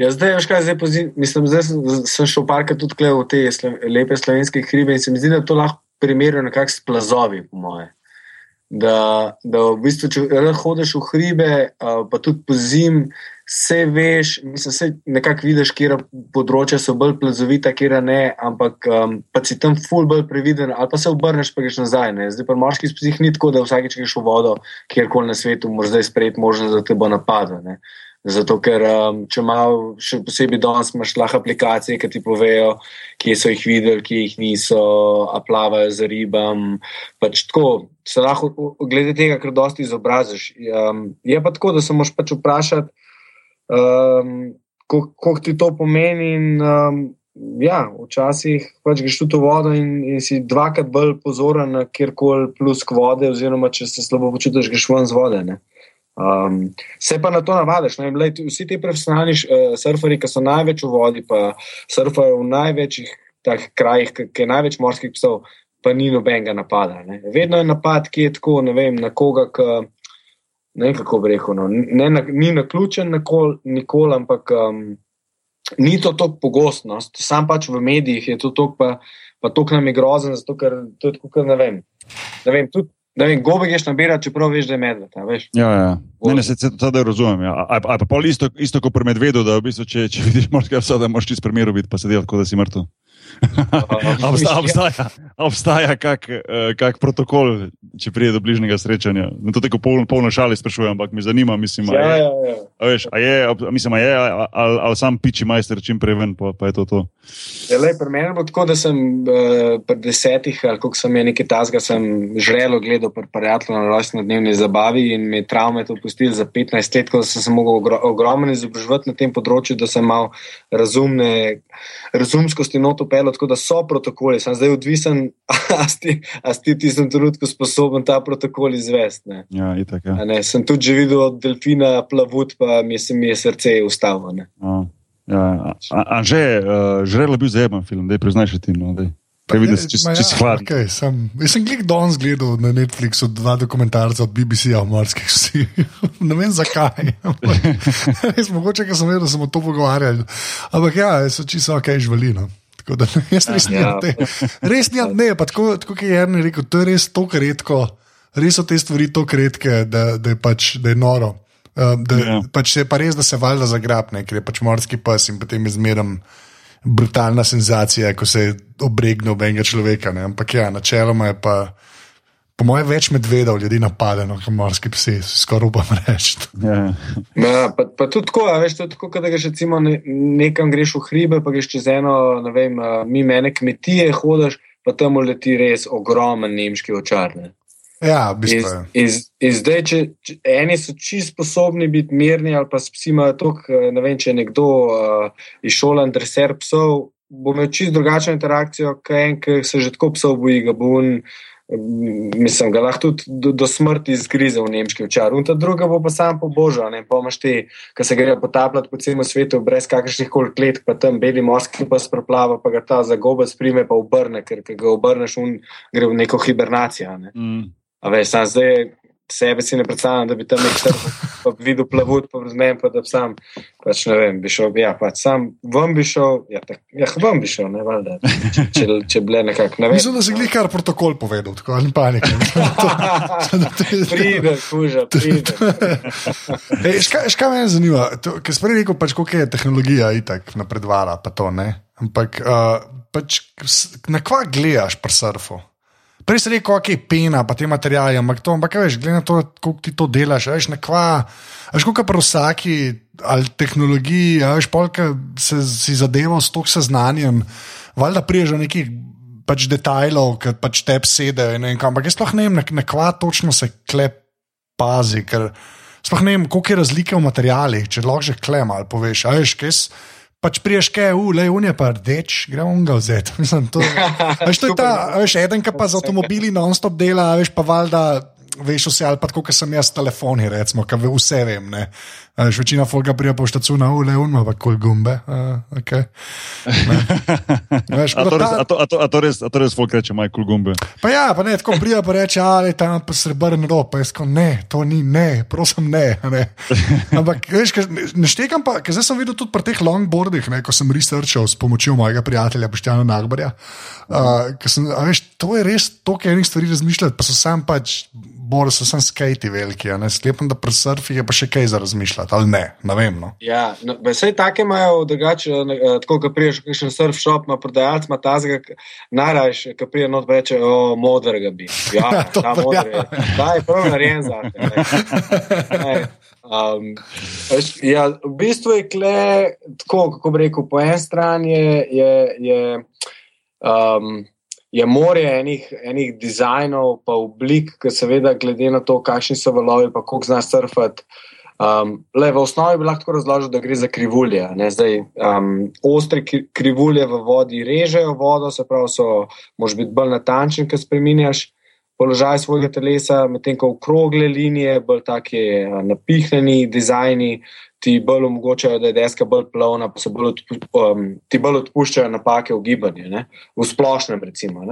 Ja, zdaj, veš, kaj, zdaj, pozim, mislim, zdaj sem, sem šel parkrat tudi v te slo, lepe slovenske hribe in se mi zdi, da to lahko primerja nekako s plazovi, po moje da, da v bistvu, če hodiš v hribe, pa tudi po zim, vse veš, mislim, vse nekako vidiš, kje področja so bolj plazovita, kje ne, ampak um, pa si tam ful bolj previden, ali pa se obrneš, pa greš nazaj. Ne. Zdaj pa moški spih ni tako, da vsakeč greš v vodo, kjerkoli na svetu, moraš zdaj sprejeti možnost, da te bo napadlo. Zato, ker um, če malo, še posebej danes, imaš lahko aplikacije, ki ti povejo, kje so jih videli, kje jih niso, a plavajo za ribam. Pač tako, se lahko, glede tega, kar dosti izobraziš. Um, je pa tako, da se moraš pač vprašati, um, koliko ti to pomeni. In, um, ja, včasih pač greš tudi v vodo in, in si dvakrat bolj pozoren kjerkoli plus k vode, oziroma če se slabo počutiš, greš ven z vode. Ne? Um, se pa na to navadiš. Vsi ti profesionalni uh, surferi, ki so največ v vodi, pa surfajo v največjih krajih, ki je največ morskih psov, pa ni nobenega napada. Ne. Vedno je napad, ki je tako, ne vem, na koga, ki, ne vem kako bi rekel, no, ne, na, ni naključen nikoli, nikol, ampak um, ni to tako pogostnost. Sam pač v medijih je to tok, pa, pa tok nam je grozen, zato ker to je tako, ne vem. Ne vem tudi Da vem, gobe greš nabirati, čeprav veš, da je medved. Ja, ja. Ne, ne, se to da razumem. Ja. A, a pa isto, isto kot pri medvedu, da v bistvu, če, če vidiš morskega psa, da moraš čist primeru biti, pa se dela tako, da si mrtev. obstaja obstaja, obstaja kak, uh, kak protokol, če pride do bližnjega srečanja. Ne to tako polno, polno šali sprašujem, ampak me zanima, mislim, ja, je, ja, ja. A veš, a je, mislim, a je, ali, ali sam piči majster čim prej ven, pa, pa je to to. Ja, lej, pri meni bo tako, da sem uh, pri desetih, ali koliko sem je nekaj tazga, sem žrelo gledal pri prijatelju na rojstni dnevni zabavi in me travme to pustili za 15 let, ko sem se mogel ogro, ogromno izobraževati na tem področju, da sem mal razumne, razumskosti noto pel tako da so protokoli, sem zdaj odvisen, ali si ti v tem trenutku sposoben ta protokol izvesti. Ja, itak, ja. Sem tudi že videl od delfina plavut, pa mi, se, mi je srce ustavilo. Ja, Anže, uh, žrelo bi zajeman film, da je priznaš ti. No, Kaj vidiš, če, si hladen? Okay, sem, jaz sem gledal danes gledal na Netflixu dva dokumentarca od BBC-ja o morskih vsi. ne vem zakaj. Res mogoče, ker sem vedel, da smo to pogovarjali. Ampak ja, so čisto ok, žvalino. Tako da jaz res ja. nimam te. Res nimam, ne, pa tako, tako je Jarni rekel, to je res tako redko, res so te stvari tako redke, da, da, je pač, da je noro. Uh, da, ja. pač je pa res, da se valjda zagrabne, ker je pač morski pes in potem izmeram brutalna senzacija, ko se obregne ob enega človeka. Ne. Ampak ja, načeloma je pa. Po mojem, več medvedov ljudi napade, kot morski psi, skoraj upam reči. Ja, pa, pa tudi tako, veš, tudi tako, da greš ne, nekam greš v hribe, pa greš čez eno, ne vem, mi mene kmetije hodiš, pa tam leti res ogromen nemški očarne. Ja, v bistvu. In, in, in zdaj, če, če eni so čisto sposobni biti mirni, ali pa psi imajo to, ne vem, če je nekdo uh, izšolan, dreser psov, bo imel čisto drugačno interakcijo, kot en, ki se že tako psov boji, ga bo on mislim, ga lahko tudi do, do smrti zgrize v nemški očar. In ta druga bo pa sam pobožal, ne pa imaš te, ki se grejo potapljati po celem svetu, brez kakršnih koli klet, pa tam beli morski pa sproplava, pa ga ta zagobec prime, pa obrne, ker ga obrneš in gre v neko hibernacijo. Ne. Mm. A veš, sam zdaj sebe si ne predstavljam, da bi tam nek strp videl plavut, pa razumem, pa da bi sam, pač ne vem, bi šel, ja, pač sam vam bi šel, ja, tak, ja vam bi šel, ne, valjda, če, če, če ble nekako, ne vem. Mislim, da si gli kar protokol povedal, tako, ali panika. pride, kuža, pride. Ej, ška, ška me zanima, ker sem prej rekel, pač, koliko je tehnologija itak napredvala, pa to, ne, ampak, uh, pač, na kva gledaš pri surfu? Prej si rekel, ok, pena, pa te materiale, ampak to, ampak veš, glede na to, kako ti to delaš, veš, nekva, veš, kako pri vsaki ali tehnologiji, veš, polka se si zadeval s toliko seznanjem, valjda priješ do nekih pač detajlov, ki pač te sedejo in nekam, ampak jaz sploh ne vem, nekva točno se klep pazi, ker sploh ne vem, koliko je razlike v materialih, če lahko že klem ali poveš, veš, kaj je pač priješ, kaj je, le unje pa rdeč, gremo ga vzeti. Mislim, to, veš, to je ta, veš, eden, ki pa z avtomobili non-stop dela, veš pa valjda. Veš vse, ali pa tako, kot sem jaz telefoni, recimo, ki vse vem. Ne. Uh, večina folga prija po štacu na ule, unma pa kol gumbe. Uh, okay. veš, a, to res, ta... a, to, a, to, a to res, a to res folk reče, maj kol gumbe. Pa ja, pa ne, tako prija pa reče, ali tam pa srebrn rob, pa jaz ko ne, to ni, ne, prosim, ne. ne. Ampak, veš, ne štekam pa, ker zdaj sem videl tudi pri teh longboardih, ne, ko sem researchal s pomočjo mojega prijatelja Boštjana Nagbarja. Uh, sem, veš, to je res toliko enih stvari razmišljati, pa so sam pač bolj so sem skati veliki, ne sklepam, da pri surfih je pa še kaj za razmišljati, ali ne, ne vem. No. Ja, no, vse take imajo drugače, tako kot priješ v kakšen surf shop, ima prodajalec, ima tazga, najrajši, ki prije not reče, o, modrega bi. Ja, ta modri, ja. ta je prav narejen za te. Um, ja, v bistvu je kle, tako, kako bi rekel, po eni strani je, je, je um, je morje enih, enih dizajnov, pa oblik, ki seveda, glede na to, kakšni so valovi, pa koliko znaš surfati. Um, le, v osnovi bi lahko razložil, da gre za krivulje. Zdaj, um, ostre krivulje v vodi režejo vodo, se pravi, so lahko biti bolj natančni, ker spremenjaš položaj svojega telesa, medtem ko okrogle linije, bolj tako napihnjeni dizajni, ti bolj omogočajo, da je deska bolj plovna, pa se bolj, um, ti bolj odpuščajo napake v gibanju, ne? v splošnem. Recimo,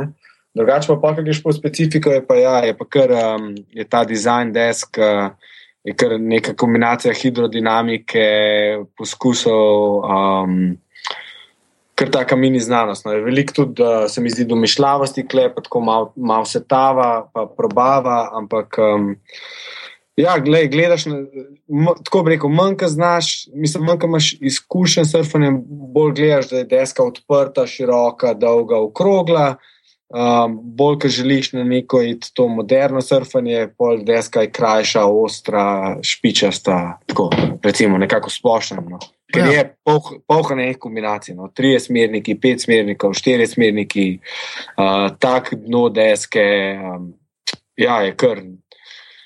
Drugače pa, če greš po specifiko, je pa, ja, je pa kar um, je ta dizajn desk. Uh, Je kar neka kombinacija hidrodinamike, poskusov, um, kar taka mini znanost. No. Veliko tudi, uh, se mi zdi, domišljavosti, klep, tako malo mal se tava, pa probava, ampak um, Ja, gled, gledaš, na, tako bi rekel, manj, kaj znaš, mislim, manj, kaj imaš izkušen s surfanjem, bolj gledaš, da je deska odprta, široka, dolga, okrogla. Um, bolj, ko želiš na neko iti to moderno surfanje, pol deska je krajša, ostra, špičasta, tako, recimo, nekako splošno. No. Ker ja. je polh na enih kombinacij, no. tri smerniki, pet smernikov, štiri smerniki, uh, tak dno deske, um, ja, je kar.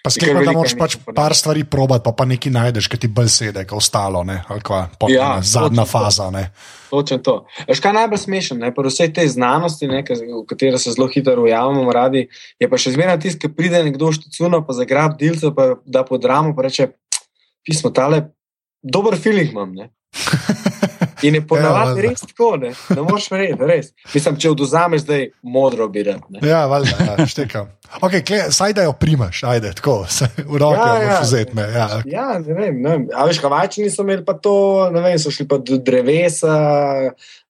Pa sklepam, da moraš pač par stvari probati, pa, pa nekaj najdeš, ki ti bolj sedi, kot ostalo, ne? ali kva, pot, ja, ne, zadnja faza. Točno to. Veš, kaj najbolj smešen, ne? pa vse te znanosti, ne, v katere se zelo hitro ujamemo, radi, je pa še zmeraj tisti, ki pride nekdo štucuno, pa zagrab delce, pa da po dramu, pa reče, pismo, tale, dober feeling imam. In je ponavadi ja, res tako, ne, ne moreš verjeti, res. Mislim, če oduzameš zdaj modro, bi rekel. Ja, valjda, ja, štekam. Ok, saj da jo primaš, ajde, tako, se, v roke ja, ja, vzeti me. Ja. ja, ne vem, ne vem. A veš, kavači niso imeli pa to, ne vem, so šli pa do drevesa,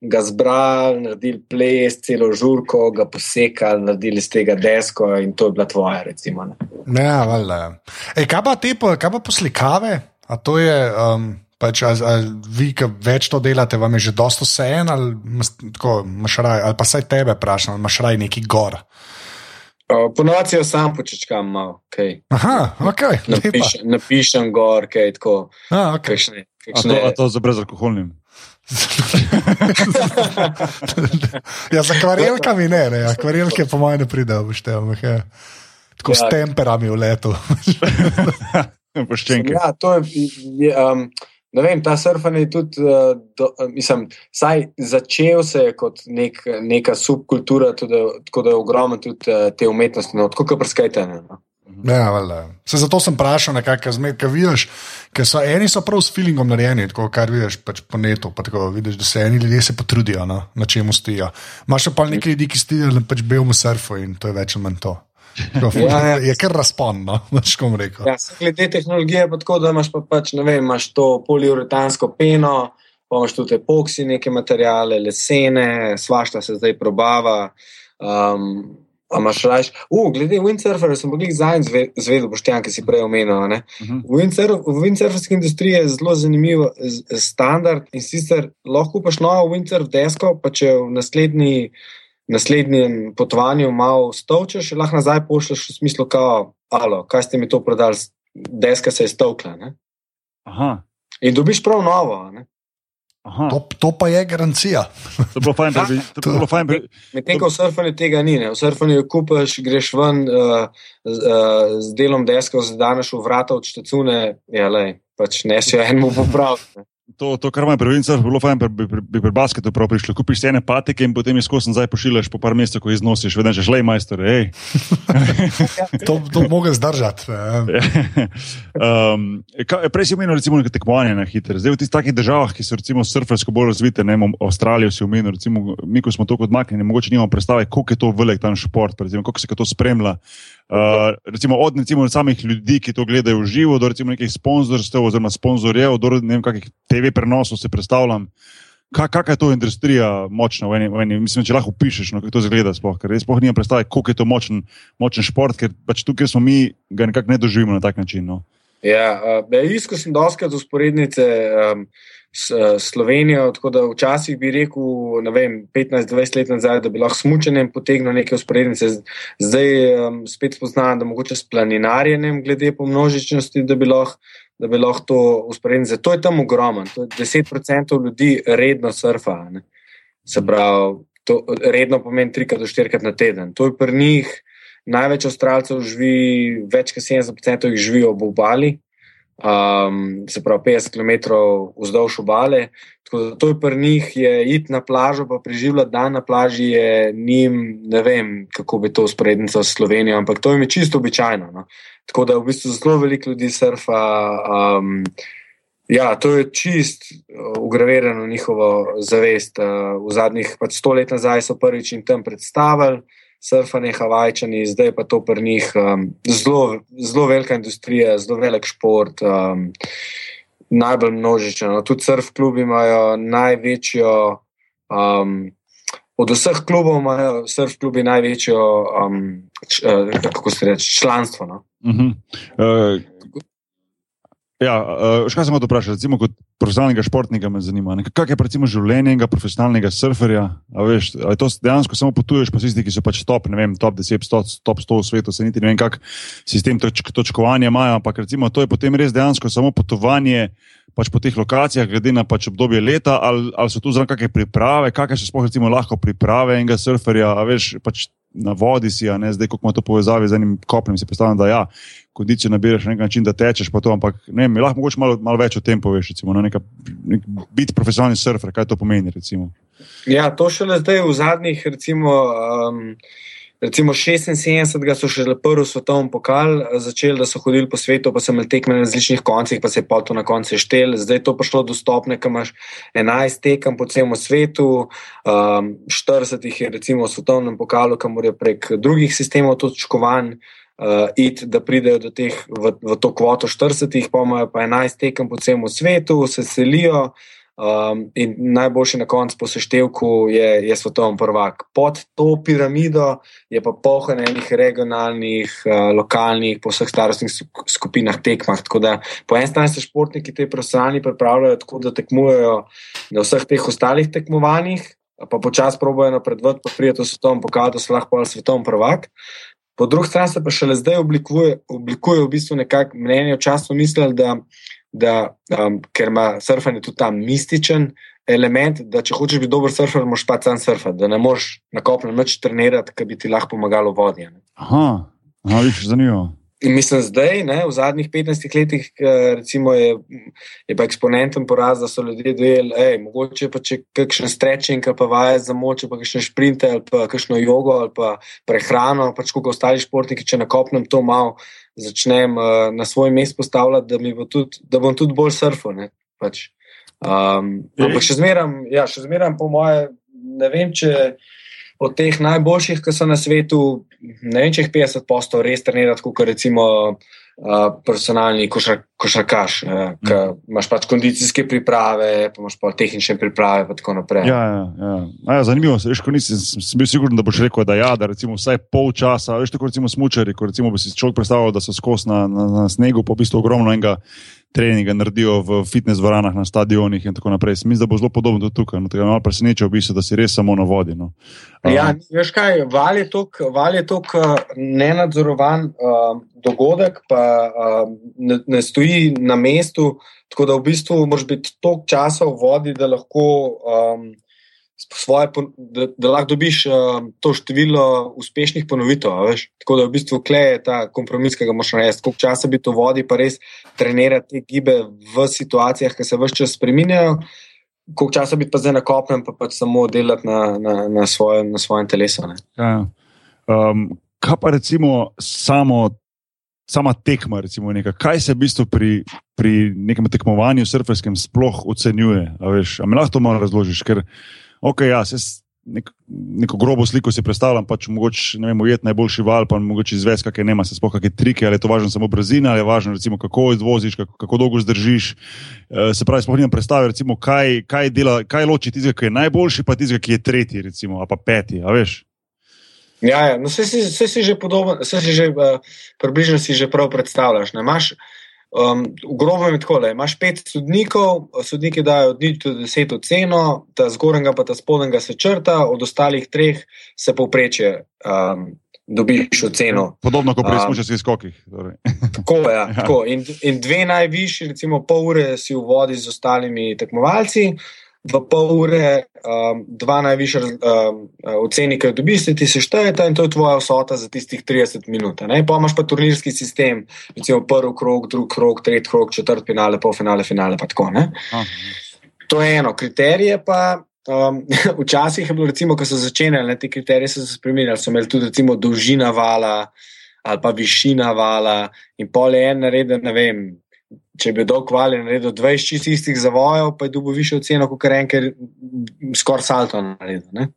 ga zbrali, naredili ples, celo žurko, ga posekali, naredili z tega desko in to je bila tvoja, recimo. Ne. Ja, valjda. Ej, kaj pa te, kaj pa poslikave? A to je. Um, Pač, a, a vi, ki več to delate, vam je že dosto vseeno, ali, ali pa saj tebe vprašam, ali imaš raj neki gor. Ponovadi jo sam počečkam, malo. Okay. Aha, ok. Napiš, napišem gor, kaj tako. A, okay. kakšne, kakšne... A, to, a to za brezalkoholnim. ja, za akvarelkami ne, ne. akvarelke po mojem ne pridejo, števim. Ja. Tako ja. s temperami v letu. ja, to je. je um, ne vem, ta surfanje je tudi, uh, do, uh, mislim, saj začel se je kot nek, neka subkultura, tudi, tako da je ogromno tudi uh, te umetnosti, no, tako kot prskajte. No. Ja, valjda. Se zato sem vprašal, kaj zmed, kaj vidiš, ker so eni so prav s feelingom narejeni, tako kar vidiš pač po netu, pa tako vidiš, da se eni ljudje se potrudijo, no, na čemu stijo. Imaš pa nekaj ljudi, ki stijo na pač belem surfu in to je več ali manj to. Ja, ja. Je kar razpon, no, škom rekel. Ja, glede tehnologije pa tako, da imaš pa pač, ne vem, imaš to poliuretansko peno, pa imaš tudi epoksi, neke materijale, lesene, svašta se zdaj probava. Um, Amaš raje? Uh, glede windsurferja sem bil zadnji zvedel, boštjan, ki si prej omenil. Uh -huh. V windsurferski industriji je zelo zanimiv standard in sicer lahko paš novo windsurf desko, pa če v naslednji naslednjem potovanju malo stovčeš, lahko nazaj pošleš v smislu, kao, alo, kaj ste mi to prodali, deska se je stovkla. In dobiš prav novo. To, to pa je garancija. To bo fajn, da bi to bilo fajn. Medtem ko v surfanju tega ni, ne. v surfanju kupaš, greš ven uh, z, uh, z delom deska, zadaneš v vrata od štacune, ja, lej, pač nesijo enemu popraviti. To, to, kar imaš pri Vincu, bilo fajn, bi, bi, bi pri basketu prav prišlo. Kupiš ene patike in potem jih skozi nazaj pošiljaš po par mesecev, ko jih iznosiš, vedno že žlej majster. to to mogo zdržati. um, prej si omenil recimo nekaj tekmovanja na hitro. Zdaj v tistih takih državah, ki so recimo surfersko bolj razvite, ne vem, Avstralijo si omenil, recimo mi, ko smo tako odmaknjeni, mogoče nimamo predstave, koliko je to velik tam šport, recimo, koliko se to spremlja. Uh, recimo od recimo, samih ljudi, ki to gledajo v živo, do nekih sponzorstev oziroma sponzorjev, do ne vem, kakih TV prenosov se predstavljam. Kakšna je to industrija močna? V eni, v eni, mislim, če lahko pišeš, no, kako to izgleda. Sploh, ker res nimam predstave, koliko je to močen, močen šport, ker pač tukaj smo mi, ga nekako ne doživimo na tak način. No. Ja, uh, iskal sem doskrat usporednice. Um, Slovenijo. Tako da včasih bi rekel, ne vem, 15-20 let nazaj, da bi lahko smučenjem potegnil neke usporednice. Zdaj um, spet spoznam, da mogoče s planinarjenjem, glede po množičnosti, da bi lahko. Da bi lahko to usporedili. To je tam ogromno. 10% ljudi redno surfa. Ne? Se pravi, to redno pomeni 3 do 4 na teden. To je pri njih največ avstralcev, živi, več kot 70% jih živi ob obali, um, se pravi 50 km vzdolž obale. To je pri njih, je iti na plažo, pa preživljati dan na plaži, je njim, ne vem, kako bi to usporednico s Slovenijo, ampak to jim je čisto običajno. No? Tako da v bistvu zelo veliko ljudi surfa. Um, ja, to je čist uh, ugravirano v njihovo zavest. Uh, v zadnjih pač sto let nazaj so prvič in tam predstavili surfanje, havajčani, zdaj pa to pri njih um, zelo, zelo velika industrija, zelo velik šport, um, najbolj množičen. No, tudi surf klubi imajo največjo. Um, Od vseh klubov imajo surf klubi največjo, um, č, uh, kako se reče, članstvo. No? Uh -huh. uh, Ja, uh, kaj sem hotel vprašati, recimo kot profesionalnega športnika me zanima. Kaj je recimo življenje enega profesionalnega surferja? A veš, ali to dejansko samo potuješ po tistih, ki so pač top, ne vem, top 10, 100, top 100 v svetu, se niti ne vem, kak sistem toč, točkovanja imajo, ampak recimo to je potem res dejansko samo potovanje pač po teh lokacijah, glede na pač obdobje leta, ali, ali so tu zraven kakšne priprave, kakšne so sploh recimo lahko priprave enega surferja, a veš, pač na vodi si, a ne zdaj, kako ima to povezave z enim kopnem, si predstavljam, da ja, kondicijo nabiraš na nek način, da tečeš po to, ampak ne, mi lahko mogoče malo, malo več o tem poveš, recimo, no, neka, nek, biti profesionalni surfer, kaj to pomeni, recimo. Ja, to šele zdaj v zadnjih, recimo, um, Recimo 76. so še prvi svetovni pokal začeli, da so hodili po svetu, pa so imeli tekme na različnih koncih, pa se je to na koncu štel. Zdaj je to prišlo dostopno, ker imaš 11 tekem po celem svetu, um, 40 jih je recimo v svetovnem pokalu, kamor je prek drugih sistemov točkovan. Uh, it, da pridejo do teh v, v to kvoto 40, pa imajo pa 11 tekem po celem svetu, se selijo, Um, in najboljši na koncu po seštevku je, je svetovni prvak. Pod to piramido je pa pohod enih regionalnih, uh, lokalnih, po vseh starostnih skupinah tekmah. Tako da po eni strani se športniki te profesionalni pripravljajo tako, da tekmujejo na vseh teh ostalih tekmovanjih, pa počasi probojajo napredovati, pa prijeti v svetovni pokal, da so lahko svetovni prvak. Po drugi strani se pa šele zdaj oblikuje, oblikuje v bistvu nekako mnenje, včasih mislili, da da, um, ker ima surfanje tudi ta mističen element, da če hočeš biti dober surfer, moraš pa sam surfati, da ne moreš na kopnem noč trenirati, ki bi ti lahko pomagalo vodje. Aha, aha viš, zanimivo. In mislim, zdaj, ne, v zadnjih 15 letih, recimo, je, je pa eksponenten poraz, da so ljudje dojeli, da je mogoče pa če kakšen strečing, pa vaje za moč, pa kakšne šprinte, ali pa kakšno jogo, ali pa prehrano, pač kot ostali športniki, če na kopnem to malo začnem uh, na svoj mest postavljati, da, bo tudi, da bom tudi bolj surfal. Pač. Um, ampak še zmeraj, ja, še zmeraj, po moje, ne vem, če od teh najboljših, ki so na svetu, ne vem, če jih 50 postov res trenirajo, kot recimo profesionalni košar, košarkaš, uh, ki mm. imaš pač kondicijske priprave, pa imaš pa tehnične priprave. Pa ja, ja, ja. ja, zanimivo je, ko nisem sem bil siguren, da boš rekel, da ja, da recimo vsaj pol časa, veš tako recimo smučari, ko recimo bi si človek predstavljal, da so skos na, na, na snegu, pa v bistvu ogromno enega treninga naredijo v fitness dvoranah, na stadionih in tako naprej. Mislim, da bo zelo podobno tudi tukaj. No, malo preseneča, v bistvu, da si res samo na vodi. No. Ja, veš kaj, val je to nenadzorovan uh, dogodek, pa uh, ne, ne stoji na mestu. Tako da v bistvu moraš biti toliko časa v vodi, da lahko um, svoje, da, da lahko dobiš uh, to število uspešnih ponovitev. Tako da v bistvu kleje ta kompromis, ki ga moraš narediti. Koliko časa bi to vodi, pa res trenirati te gibe v situacijah, ki se vse čas spremenjajo. Koliko časa biti pa zdaj na kopnem, pa pač samo delati na, na, na, svojem, na svojem telesu. Ne? Ja. Um, kaj pa recimo samo, sama tekma, recimo neka, kaj se v bistvu pri, pri nekem tekmovanju surferskem sploh ocenjuje? A veš, a mi lahko to malo razložiš? Ker, ok, ja, se nek, neko grobo sliko si predstavljam, pač mogoče ne vem, ujet najboljši val, pa mogoče izvesti, kakšne nema, se sploh kakšne trike, ali je to važno samo brzina, ali je važno recimo kako izvoziš, kako, kako dolgo zdržiš. Eh, Se pravi, sploh nimam predstave, recimo, kaj, kaj, dela, kaj loči tistega, ki je najboljši, pa tistega, ki je tretji, recimo, pa peti, a veš. Ja, ja. No, vse, si, vse si že podoben, vse si že uh, približno si že prav predstavljaš. Ne? Imaš, um, v grobem je tako, da imaš pet sodnikov, sodniki dajo od nič do deset oceno, ta zgornjega pa ta spodnjega se črta, od ostalih treh se povprečje um, dobiš oceno. Podobno kot pri Um, smučarskih skokih. Torej. Tako, ja, Ja. ja. tako. In, in dve najvišji, recimo pol ure si v vodi z ostalimi tekmovalci. V pol ure, um, dva najvišja um, oceni, ki jo dobiš, ti seštejeta in to je tvoja vsota za tistih 30 minut. Pa imaš pa turnirski sistem, recimo prvi krog, drugi krog, tretji krog, četrt finale, pol finale, pa tako. To je eno. Kriterije pa. Um, včasih je bilo, recimo, ko so začenjali, ne, te kriterije so se spremenili, so imeli tudi recimo, dolžina vala ali pa višina vala. In pol je en naredil, ne vem, če bi val je naredil 20 čist istih zavojev, pa je dobil višjo ceno, kot en, ker skoraj salto naredil. Ne?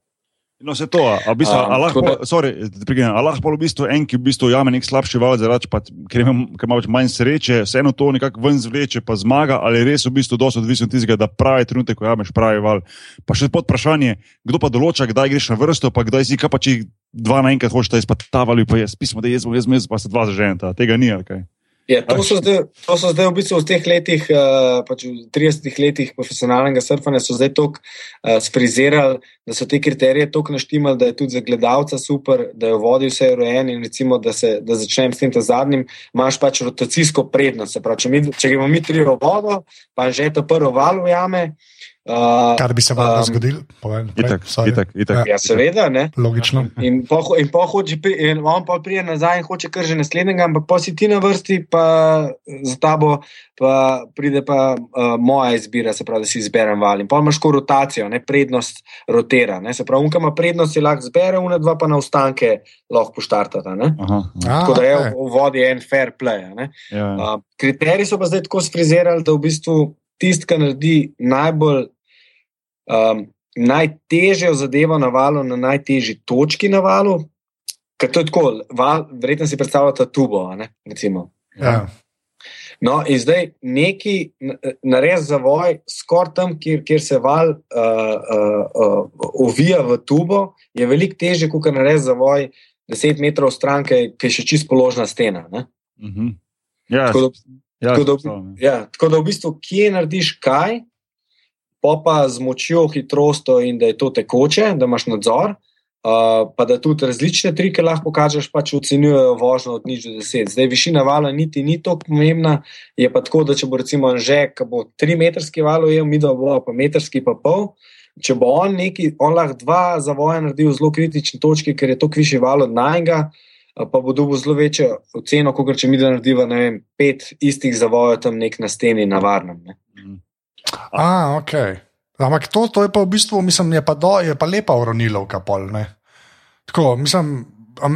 No, se to, a, v bistvu, a, Um, lahko, tako sorry, da prekinem, a lahko v bistvu en, ki v bistvu jame nek slabši val, zaradi pa, ker ima, ker ima pač manj sreče, vseeno to nekako ven zvleče, pa zmaga, ali res v bistvu dosti odvisno od tistega, da pravi trenutek, ko jameš pravi val. Pa še pod vprašanje, kdo pa določa, kdaj greš na vrsto, pa kdaj si, kaj pa če dva naenkrat hočeš izpatavali, pa jaz pismo, da jaz bom, jaz bom, jaz pa se dva zaženeta, tega ni, ali kaj. Ja, to, so zdaj, to so zdaj v bistvu v teh letih, uh, pač v 30 letih profesionalnega surfanja, so zdaj tako uh, sfrizirali, da so te kriterije tako naštimali, da je tudi za gledalca super, da je v vodi vse urejen in recimo, da, se, da začnem s tem ta zadnjim, imaš pač rotacijsko prednost. Pravi, če, mi, če gremo mi tri v vodo, pa že to prvo val ujame. Uh, Kar bi se vam um, zgodilo, Itak, sorry. itak, itak. Ja, seveda, ne. Logično. In pa, ho- in pa hoče, in on pa pride nazaj in hoče kar že naslednjega, ampak pa si ti na vrsti, pa za tabo pa pride pa uh, moja izbira, se pravi, da si izberem val. In pa imaš ko rotacijo, ne prednost rotira. Ne? Se pravi, unka ima prednost, si lahko zbere, una dva pa na ostanke lahko poštartata. Ne? Aha, aha, Tako da je v, v vodi en fair play. a Ne? ja. Uh, kriteriji so pa zdaj tako sfrizirali, da v bistvu tisti, ki naredi najbolj. Um, najtežjo zadevo na valu, na najtežji točki na valu, ker to je tako, val, verjetno si predstavljate tubo. Ne. Ja. no, in zdaj neki nares zavoj, skoraj tam, kjer, kjer se val uh, uh, uh, ovija v tubo, je veliko težje, kot nares zavoj 10 metrov stran, ki je še čist položna stena. Ne? Mhm. Ja, Tako da, ja, tako da, predstavljam, ja. ja, tako da v bistvu, kje narediš kaj, pa pa z močjo, hitrostjo in da je to tekoče, da imaš nadzor. Uh, pa da tudi različne trike lahko kažeš, pač ocenjujejo vožnjo od nič do deset. Zdaj, višina vala niti ni tako pomembna, je pa tako, da če bo recimo že, ki bo tri metrski val ujel, mi da bo pa metrski pa pol. Če bo on neki, on lahko dva zavoja naredil v zelo kritični točki, ker je to višji val od najga, pa bo dobil zelo večjo oceno, kot če mi da narediva ne vem, pet istih zavojev tam nek na steni na varnem. Ne. A, ok. Ampak to, to je pa v bistvu, mislim, je pa, do, je pa lepa uronilovka pol. Ne? Tako, mislim,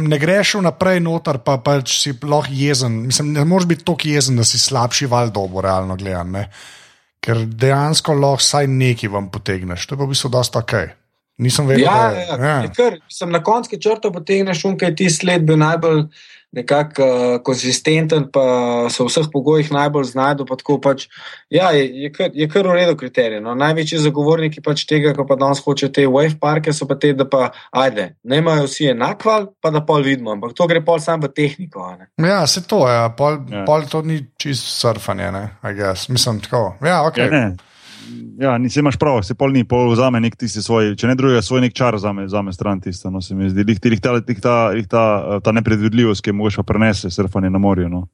ne greš vnaprej noter, pa pač si lahko jezen. Mislim, ne moreš biti tako jezen, da si slabši val dobo, realno gledano. Ker dejansko lahko vsaj neki vam potegneš. To je pa v bistvu dosta ok. Nisem vedel, Ja, da je. ja, ja. Kar, sem na koncu črto potegneš, unkaj ti sled bil najbolj nekako uh, konsistenten, pa se v vseh pogojih najbolj znajdu. Pa tako pač, ja, je, je, kar, je kar v redu kriterij. No. Največji zagovorniki pač tega, ko pa danes hoče te wave parke, so pa te, da pa ajde, ne imajo vsi enak val, pa da pol vidimo, ampak to gre pol sam v tehniko. a ne. Ja, se to je, pol, Ja. ja. pol to ni čist surfanje, ne, I guess. Mislim tako. Ja, ok. Ja, ne. Ja, nisi imaš prav, se pol ni, pol vzame nek tisti svoj, če ne drugega, svoj nek čar vzame, vzame stran tisto, no se mi zdi. Lih, lih, ta, lih, ta, lih ta, ta nepredvidljivost, ki je mogoče prenese surfanje na morju. No.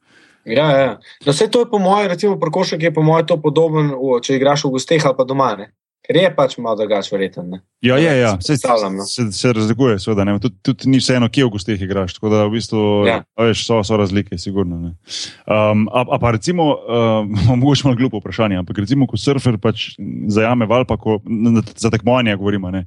Ja, ja. No, vse to je po mojem, recimo, prkošek je po mojem to podoben, v, če igraš v gosteh ali pa doma. Ne? Ker je pač malo drugače verjeten. Ne? Ja, je, ja. Se no. se, se razlikuje, seveda. Tudi, tudi ni vseeno, kje v gostih igraš. Tako da v bistvu Ja. a veš, so, so razlike, sigurno. ne. Um, a, a pa recimo, um, mogoče malo glupo vprašanje, ampak recimo, ko surfer pač zajame val, pa ko, za tekmovanje govorimo, a,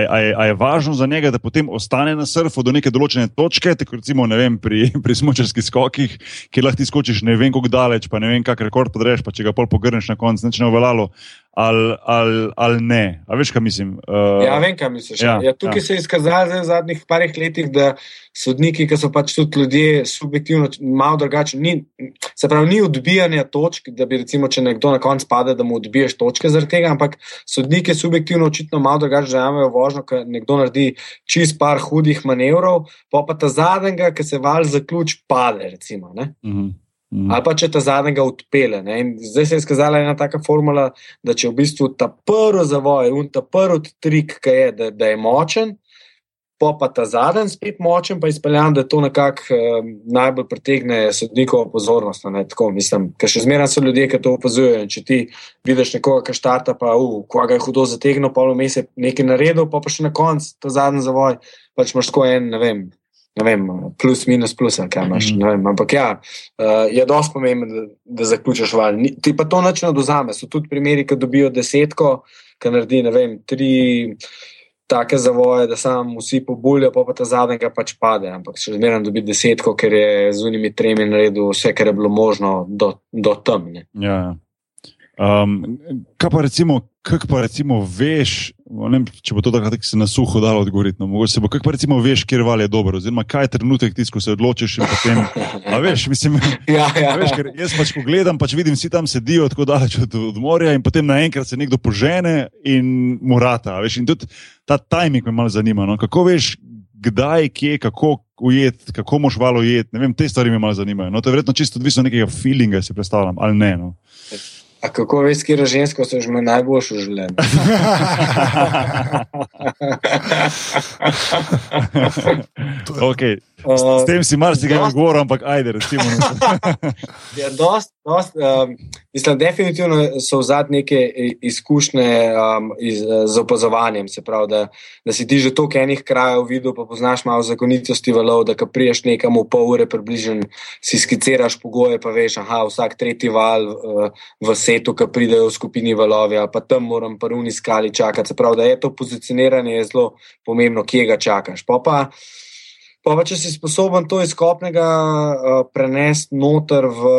je- a, je, a je važno za njega, da potem ostane na surfu do neke določene točke, tako recimo vem, pri, pri smočarskih skokih, kjer lahko ti skočiš ne vem, kako daleč, pa ne vem, kak rekord podreš, pa če ga pol pogrneš na koncu, neč ne uveljalo. Ali, ali, ali ne, a veš, kaj mislim? Uh, Ja, vem, kaj misliš. ja, Ja, ja, tukaj ja. se je izkazalo v zadnjih parih letih, da sodniki, ki so pač tudi ljudje subjektivno malo drugačni, ni, se pravi, ni odbijanja točk, da bi recimo, če nekdo na koncu pade, da mu odbiješ točke zaradi tega, ampak sodniki subjektivno očitno malo drugače zajamejo vožnjo, ker nekdo naredi čist par hudih manevrov, pa pa ta zadnjega, ki se val zaključ, pade. Recimo, ne. Uh -huh. Ali pa če ta zadnjega odpele. Zdaj se je izkazala ena taka formula, da če v bistvu ta prvi zavoj, un ta prvi trik, ki je, da, da je močen, pa pa ta zadnji spet močen, pa izpeljan, da to nekako eh, najbolj pritegne sodnikovo pozornost. tako, mislim, ker še zmeraj so ljudje, ki to opazujejo. Če ti vidiš nekoga, ki štarte, pa uh, ko ga je hudo zategnil, pol vmes je nekaj naredil, pa pa še na koncu ta zadnji zavoj, pač imaš tako en, ne vem. Ne vem, plus, minus, plus, ali kaj imaš. Ne Vem, ampak ja, uh, je dosti pomembno, da, da zaključiš val. Ni- Ti pa to noč ne oduzame. So tudi primeri, ki dobijo desetko, ki naredi, ne vem, tri take zavoje, da sam vsi pobuljajo, pa, pa ta zadnjega pač pade. Ampak še zmeraj dobi desetko, ker je z unimi tremi naredil vse, kar je bilo možno do, do temne. Ja, ja. Um, kaj pa recimo, kak pa recimo veš, vem, če bo to tako, da se na suho dalo odgovoriti, no, mogoče se bo, kak pa recimo veš, kjer val je dober, oziroma kaj je trenutek tisto, ko se odločiš in potem, a veš, mislim, ja, ja. a veš, ker jaz pač ko gledam, pač vidim, vsi tam sedijo tako daleč od, od morja in potem naenkrat se nekdo požene in morata, veš, in tudi ta timing me malo zanima, no, kako veš, kdaj, kje, kako ujet, kako moš valo ujet, ne vem, te stvari me malo zanimajo, no, to je verjetno čisto odvisno od nekega feelinga, si predstavljam, ali ne, no. A kako veš, kje je žensko, so že me najboljši v življenju? Okay. Uh, S tem si marsikaj dosti- odgovoril, ampak ajde, recimo. Ja, dost, dost, um, mislim, definitivno so vzad neke i- izkušnje um, iz, z opazovanjem. Se pravi, da, da si ti že toliko enih krajev videl, pa poznaš malo zakonitosti valov, da ko priješ nekam v pol ure približen, si skiciraš pogoje, pa veš, aha, vsak tretji val uh, v setu, ki pridejo v skupini valovi, pa tam moram pa runi skali čakati. Se pravi, da je to pozicioniranje je zelo pomembno, kje ga čakaš. Pa pa, Pa, pa če si sposoben to izkopnega uh, prenesti noter v.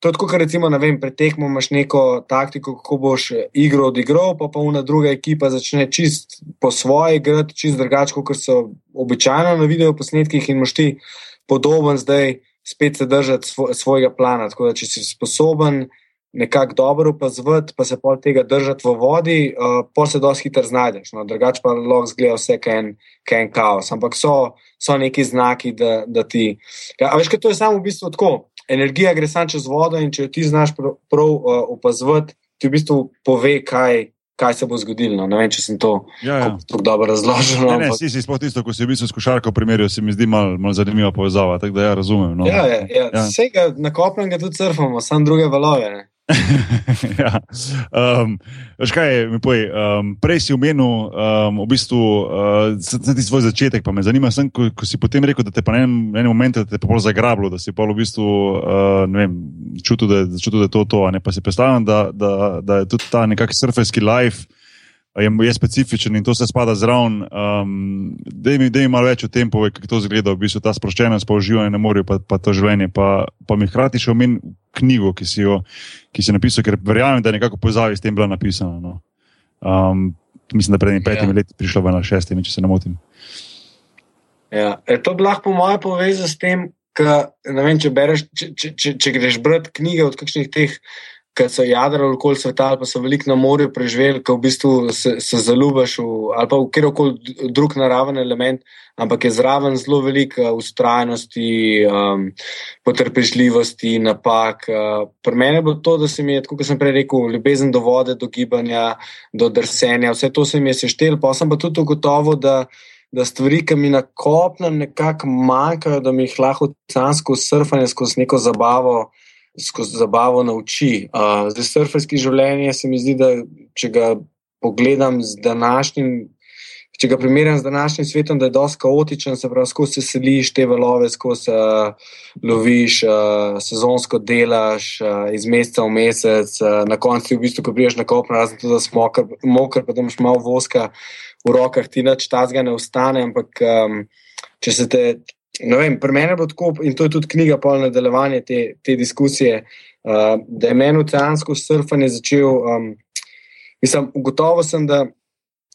To je tako, kot recimo, ne vem, pretekmo imaš neko taktiko, kako boš igro odigral, pa pa una druga ekipa začne čist po svoje igrati, čist drugače, kot so običajno na video posnetkih in moš ti podoben zdaj spet se držati svo, svojega plana. Tako da, če si sposoben nekako dobro opazovati, pa se pol tega držati v vodi, uh, pol se dosti hitro znajdeš. No, drugače pa lahko zgleda vse, kaj en, kaj en kaos. Ampak so, so neki znaki, da, da ti. Ja, veš, kaj to je samo v bistvu tako. Energija gre samo čez vodo in če jo ti znaš prav, prav uh, opazovati, ti v bistvu pove, kaj, kaj se bo zgodilo. No, ne vem, če sem to Ja, ja. tako dobro razložil. no, Ne, ne, ampak- si si sploh tisto, ko si v bistvu s košarko primerjal, se mi zdi malo mal zanimiva povezava, tako da ja razumem. No. Ja, ja, ja. Ja. Vsega na kopnem ga tudi surfamo, samo druge valove. Ne? ja. um, kaj, poj, um, prej si omenil um, v bistvu uh, ti svoj začetek, pa me zanima, sem, ko, ko si potem rekel, da te pa na enem, enem momentu te pa pol zagrablo, da si pa v bistvu uh, vem, čutil, da, čutil, da je to to, ne pa si predstavljam, da, da, da je tudi ta nekakšen surferski life. Je, je specifičen in to se spada zraven. Um, da mi, mi malo več o tem, povej, kako to izgleda, v bistvu ta sproščenost, pa uživanje na morju, pa, pa to življenje. Pa, pa mi hkrati še omen knjigo, ki si jo ki si napisal, ker verjamem, da je nekako povezavi s tem bila napisana. No. Um, mislim, da pred petimi Ja. leti prišla na šestimi, če se ne motim. Ja. E, to lahko, po mojem, povezal s tem, ka, vem, če, bereš, če, če, če, če greš brati knjige od kakšnih teh, ki so jadrali okoli sveta, ali pa so veliko na morju preživeli, ki v bistvu se, se zaljubiš ali pa v kjerkoli drug naraven element, ampak je zraven zelo veliko ustrajnosti, um, potrpežljivosti, napak. Uh, Pri meni bo to, da se mi je, kot sem prej rekel, ljubezen do vode, do gibanja, do drsenja, vse to se mi je seštel, pa sem pa tudi ugotovil, da da stvari, ki mi na kopnem nekako manjkajo, da mi jih lahko cansko surfanje skozi neko zabavo, skozi zabavo nauči. Uh, zdaj, surferski življenje se mi zdi, da če ga pogledam z današnjim. Če ga primerjam z današnjim svetom, da je dosti kaotičen, se pravi, skozi se seliš te valove, skozi uh, loviš, uh, sezonsko delaš, uh, iz meseca v mesec, uh, na koncu v bistvu, ko priješ na kopno, razen tudi, da si moker, pa da imaš malo voska v rokah, ti nič tazga ne ostane. Ampak um, če se te, ne vem, pri meni bo tako, in to je tudi knjiga, polno nadaljevanje te, te diskusije, uh, da je meni oceansko surfanje začel. Um, mislim, gotovo sem, da,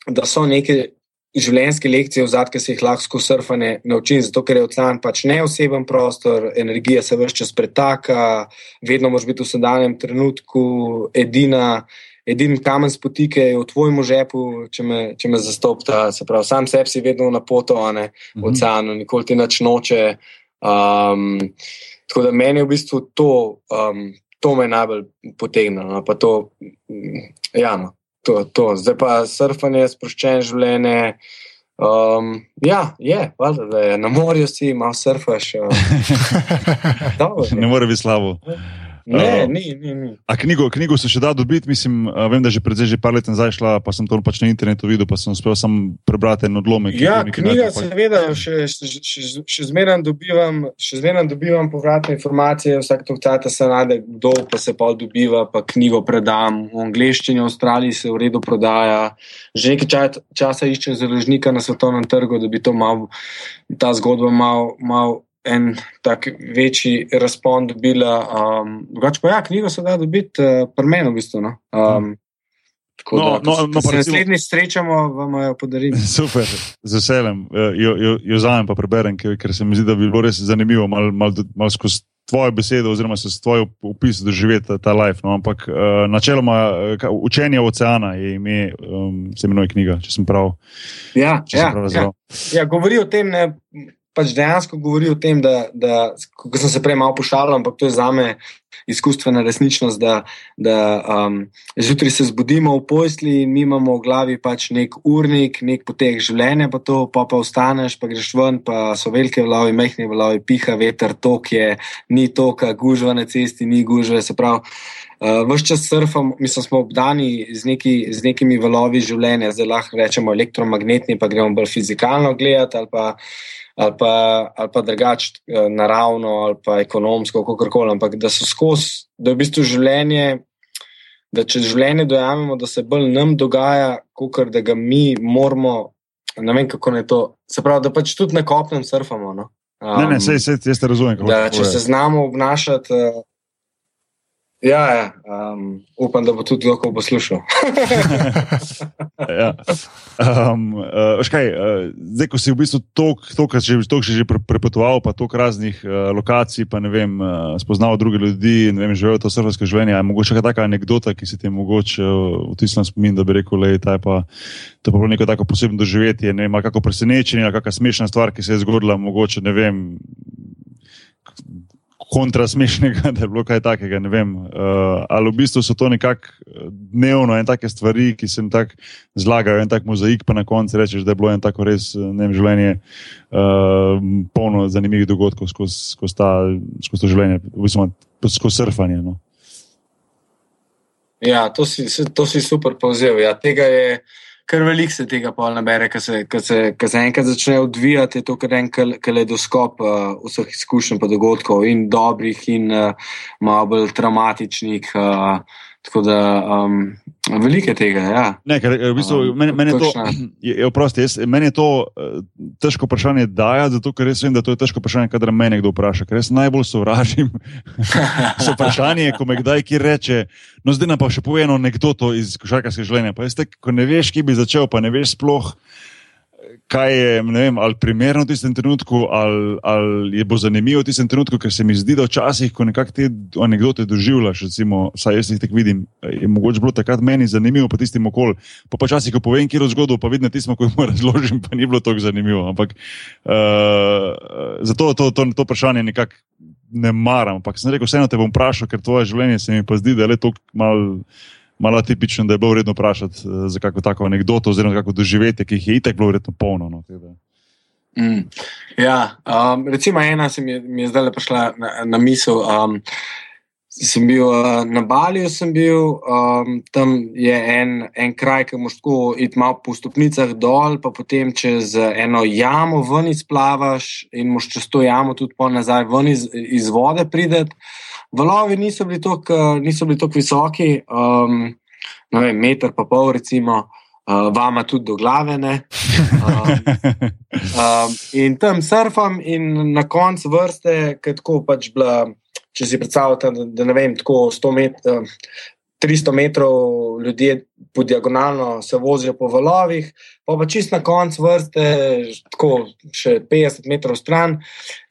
da so neke življenjske lekcije, vzad, ki se jih lahko skozi surfanje naučim, zato ker je ocean pač neoseben prostor, energija se vse čas pretaka, vedno moraš biti v sedanjem trenutku edina. Edini kamen spotike je v tvojem žepu, če me, me zastopta. Se pravi, sam sebi si vedno na poti, ne v mhm. oceanu, nikoli ti nič noče. Um, tako da meni je v bistvu to, um, to me najbolj potegnilo. No, to, ja, no, to, to. Zdaj pa surfanje, sproščeno življenje. Um, ja, je, valjda, da je na morju si, malo surfaš. Uh, ne more biti slabo. Ne, uh, ni, ni, ni. A knjigo, knjigo se še da dobiti, mislim, vem, da že pred že par leti nazaj šla, pa sem to pač na internetu videl, pa sem uspel sam prebrati en odlomek. Ja, knjiga seveda še, še, še, še zmeraj dobivam, še zmeraj dobivam povratne informacije, vsak to vcata se najde, kdo pa se pa dobiva, pa knjigo predam. V angleščini v Avstraliji se v redu prodaja. Že nekaj čas, časa iščem založnika na svetovnem trgu, da bi to mal, ta zgodba mal, mal en tak večji razpon dobila. Um, drugače pa ja, knjigo se da dobiti uh, pri meni v bistvu. No. Um, Tako no, da, no, no, se naslednji srečamo, vam jo podarim. Super, z veseljem. Eh, jo, jo, jo zajem pa preberem, ker, ker se mi zdi, da bi bilo res zanimivo malo mal, mal skozi tvoje besede, oziroma se s tvojim opisom doživeti ta, life. No. Ampak uh, načeloma učenje oceana je ime, um, se imenuje knjiga, če sem prav. Ja, ja, sem prav ja. ja, govori o tem. Ne, pač dejansko govori o tem, da, da ko sem se prej malo pošalil, ampak to je za me izkustvena resničnost, da, da um, zjutraj se zbudimo v posli in mi imamo v glavi pač nek urnik, nek potek življenja, pa to pa, pa ostaneš, pa greš ven, pa so velike vlavi, mehne vlavi, piha veter, tok je, ni toka, gužva na cesti, ni gužve, se pravi. Uh, Ves čas surfam, mislim, smo obdani z, neki, z nekimi valovi življenja, zdaj lahko rečemo elektromagnetni, pa gremo bolj fizikalno gledati ali pa ali pa, ali pa drugače eh, naravno, ali pa ekonomsko, kako koli. Ampak da so skozi, da je v bistvu življenje, da če življenje dojamemo, da se bolj nam dogaja, kot da ga mi moramo. Ne vem, kako je to. Se pravi, da pač tudi na kopnem surfamo. No? Um, ne, ne, sej, sej, jaz te razumem. Da, če se znamo obnašati. Uh, Ja, ja. Um, upam, da bo tudi lahko poslušal. ja. um, uh, škaj, uh, zdaj, ko si v bistvu to, kar si že prepotoval, pa toliko raznih uh, lokacij, pa ne vem, uh, spoznal druge ljudi, ne vem, živel to srpsko življenje. Je mogoče kakšna anekdota, ki se ti je mogoče uh, vtisnila spomin, da bi rekel, da je pa, to pa bilo neko tako posebno doživetje, ne vem, kako presenečenje, kakšna smešna stvar, ki se je zgodila, mogoče ne vem kontrasmešnega, da je bilo kaj takega. Uh, ali v bistvu so to nekako eh, dnevno in take stvari, ki se jim tako zlagajo, en tak mozaik, pa na koncu rečeš, da je bilo en tako res eh, vem, življenje uh, polno zanimivih dogodkov skozi skoz skoz to življenje, v bistvu skozi surfanje. No. Ja, to si, to si super povzel. Ja, tega je kar veliko se tega pol nabere, ker se, se, se enkrat začne odvijati, je to kar en kaleidoskop uh, vseh izkušenj in dogodkov, in dobrih, in uh, malo bolj traumatičnih. Uh, Tako da um, veliko je tega. Ja. Ne, ker, v bistvu, meni, meni, to, je, oprosti, jaz, meni je to uh, težko vprašanje dajati, zato ker res vem, da to je težko vprašanje, kadar me nekdo vpraša. Ker jaz najbolj sovražim so vprašanje, ko me kdaj ki reče. No, zdaj nam pa še povem eno anekdoto iz košarkarskega življenja. Pa, te, ko ne veš, ki bi začel, pa ne veš sploh kaj je vem, primerno v tistem trenutku, ali, ali je bo zanimivo v tistem trenutku, ker se mi zdi, da včasih, ko nekako te anekdote doživljaš, recimo, saj jaz jih tako vidim, je mogoče bilo takrat meni zanimivo, pa tistim okol. Pa počasi, ko povem, kje je zgodbo, pa vidim tisto, ko jim razložim, pa ni bilo tako zanimivo. Ampak uh, zato to, to, to vprašanje nekako ne maram. Ampak sem rekel, vseeno te bom vprašal, ker tvoje življenje se mi pa zdi, da je le to malo malo tipično, da je bilo vredno vprašati uh, za kakšno tako anegdoto oziroma kako doživeti, ki jih je itek bilo vredno polno. No, mm. Ja, um, recimo ena se mi je, mi je zdaj prišla na, na misel. Um, sem bil uh, na Baliju, sem bil, um, tam je en, en kraj, ki moš tako iti malo po stopnicah dol, pa potem čez eno jamo ven izplavaš in moš čez to jamo tudi po nazaj ven iz, iz vode prideti. Valovi niso bili tako visoki, um, ne vem, meter pa pol, recimo uh, vama tudi do glave. Um, um, in tam surfam, in na koncu vrste, ki tako pač bila, če si predstavljate, da, da ne vem, tako 100 metrov. 300 metrov ljudi po diagonalno se vozijo po valovih, pa pa čist na koncu vrste, tako še 50 metrov stran,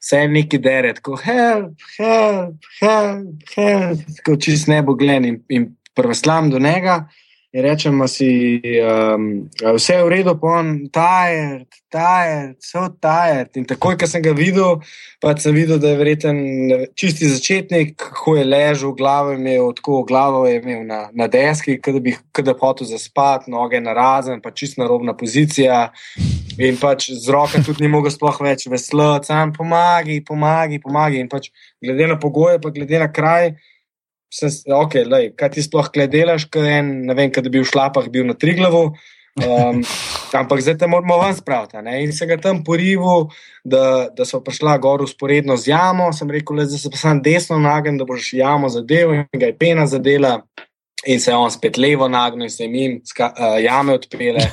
se en neki dere, tako help, help, help, help, tako čist nebo glen in, in prveslam do njega. In rečemo si, um, vse je v redu, pa on, tired, tired, so tired. In takoj, ko sem ga videl, pa sem videl, da je verjeten čisti začetnik, ko je ležal, glavo je imel, tako glavo je imel na, na deski, da bi hotel zaspati, noge na razen, pa čist narobna pozicija. In pač z roke tudi ni mogel sploh več veslati, sam pomagi, pomagi, pomagi. In pač glede na pogoje, pa glede na kraj sem, okay, lej, kaj ti sploh gledaš, ne vem, kaj bi v šlapah bil na tri glavu. Um, ampak zdaj te moramo ven spraviti. In se ga tam porivu, da, da so prišla gor usporedno z jamo. Sem rekel, le, da se pa sam desno nagem, da boš jamo zadeval in ga je pena zadela. In se je on spet levo nagnil, in se jim jim uh, jame odpele,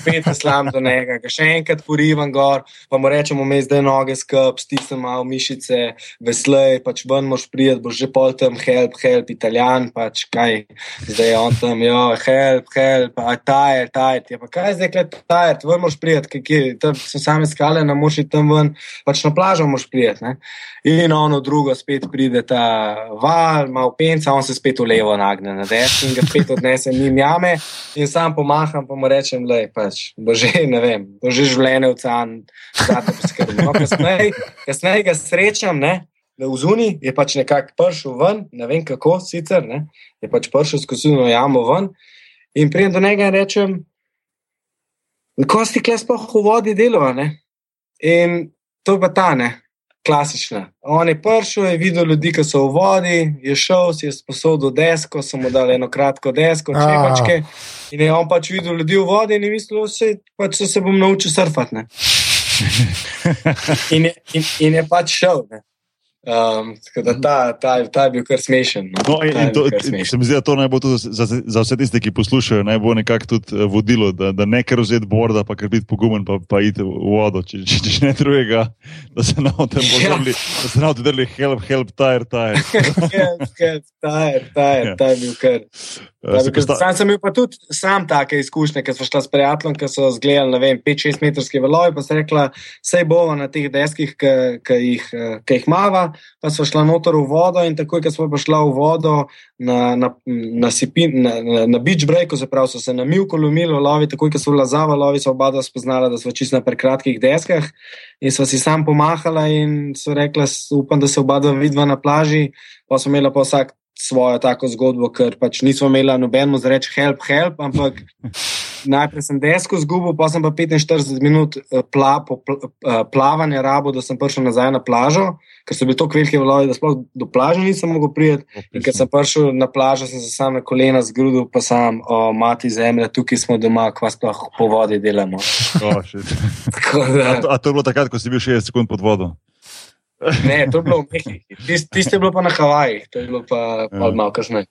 spet slam do njega, ga še enkrat porivam gor, pa mu rečemo, me zdaj noge skrb, stisnem malo mišice, veslej, pač ven moš prijeti, boš že pol tam, help, help, italijan, pač kaj, zdaj je on tam, jo, help, help, a tajer, tajer, ja pa kaj zdaj, kaj tajer, ven moš prijeti, kaj, kaj, tam so same skale, ne moš iti tam ven, pač na plažo moš prijeti. In ono drugo spet pride ta val, malo penca, on se spet v levo nagne. Ne? Desni in ga spet odnesem in jame, in sam pomaham, pa mu rečem, da pač, bo že, ne vem, bo že življenje v can, da te poskrbi. No, kasneje ga srečam, ne, v zuni je pač nekako prišel ven, ne vem kako sicer, ne, je pač prišel skozi eno jamo ven in prijem do njega in rečem, ko si kles pa v vodi delovane. In to pa ta ne klasična. On je prišel, je videl ljudi, ki so v vodi, je šel, si je sposodil desko, so mu dali eno kratko desko, čepačke. In je on pač videl ljudi v vodi in je mislil, da pač se bom naučil surfati. in, in, in je pač šel. Ne. Um, da ta, ta, ta je bil kar smešen. No. No, in, in to, se mi zdi, da to naj bo tudi za, za vse tiste, ki poslušajo, naj bo nekako tudi eh, vodilo, da, da ne kar vzeti borda, pa kar biti pogumen, pa, pa iti v vodo, če, če, če ne drugega, da se nam tem pozorili, ja. da se nam tudi drli help, help, tire, tire. help, help, tire, tire, ja. ta je bil kar. Sam sem imel pa tudi sam take izkušnje, ker smo šli s prijateljem, ki so zgledali 5-6 metrske valovi, pa so rekla, sej bo na teh deskih, ki jih, jih mava pa smo šli noter v vodo in takoj, ko smo prišli v vodo na, na, na, sipin, na, na, na beach se pravi, so se na milku lomili lovi, takoj, ko so vlazava lovi, so oba spoznala, da smo čisto na prekratkih deskah. In so si sam pomahala in so rekla, upam, da se oba dva vidva na plaži, pa smo imeli pa vsak svojo tako zgodbo, ker pač nismo imeli nobeno zreč help, help, ampak najprej sem desko zgubil, pa sem pa 45 minut eh, pla, po, pl, eh, plavanja rabo, da sem prišel nazaj na plažo, ker so bili tako veliki valovi, da sploh do plaže nisem mogel priti. In ker sem prišel na plažo, sem se sam na kolena zgrudil, pa sam, o, mati zemlja, tukaj smo doma, kva sploh po vodi delamo. Oh, a, to, a to je bilo takrat, ko si bil 60 sekund pod vodo? Ne, to je bilo v Mehiki. Tiste je bilo pa na Havajih, to je bilo pa ja. malo kasneje.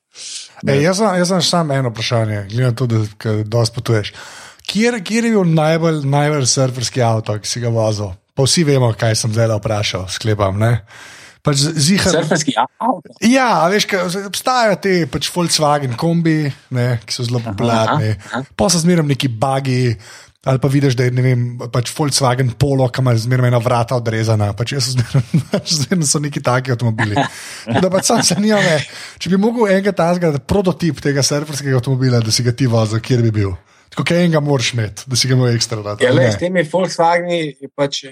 Jaz sem samo eno vprašanje, glede na to, da dosti potuješ. Kjer, kjer je bil najbolj, najbolj surferski avto, ki si ga vozil? Pa vsi vemo, kaj sem zdaj vprašal, sklepam. Pač zihar... Surferski avto. Ja, veš, obstajajo te pač Volkswagen kombi, ne, ki so zelo popularni. Pa so zmeraj neki bagi, Ali pa vidiš, da je vem, pač Volkswagen Polo, ki ima zmerno ena vrata odrezana. Pač jaz zmerno so neki taki avtomobili. Da pač sam se nijame, če bi mogel enega tazga, prototip tega surferskega avtomobila, da si ga ti vozil, kjer bi bil. Tako enega moraš imeti, da si ga imel ekstra rad. Ja, le, s temi Volkswageni pač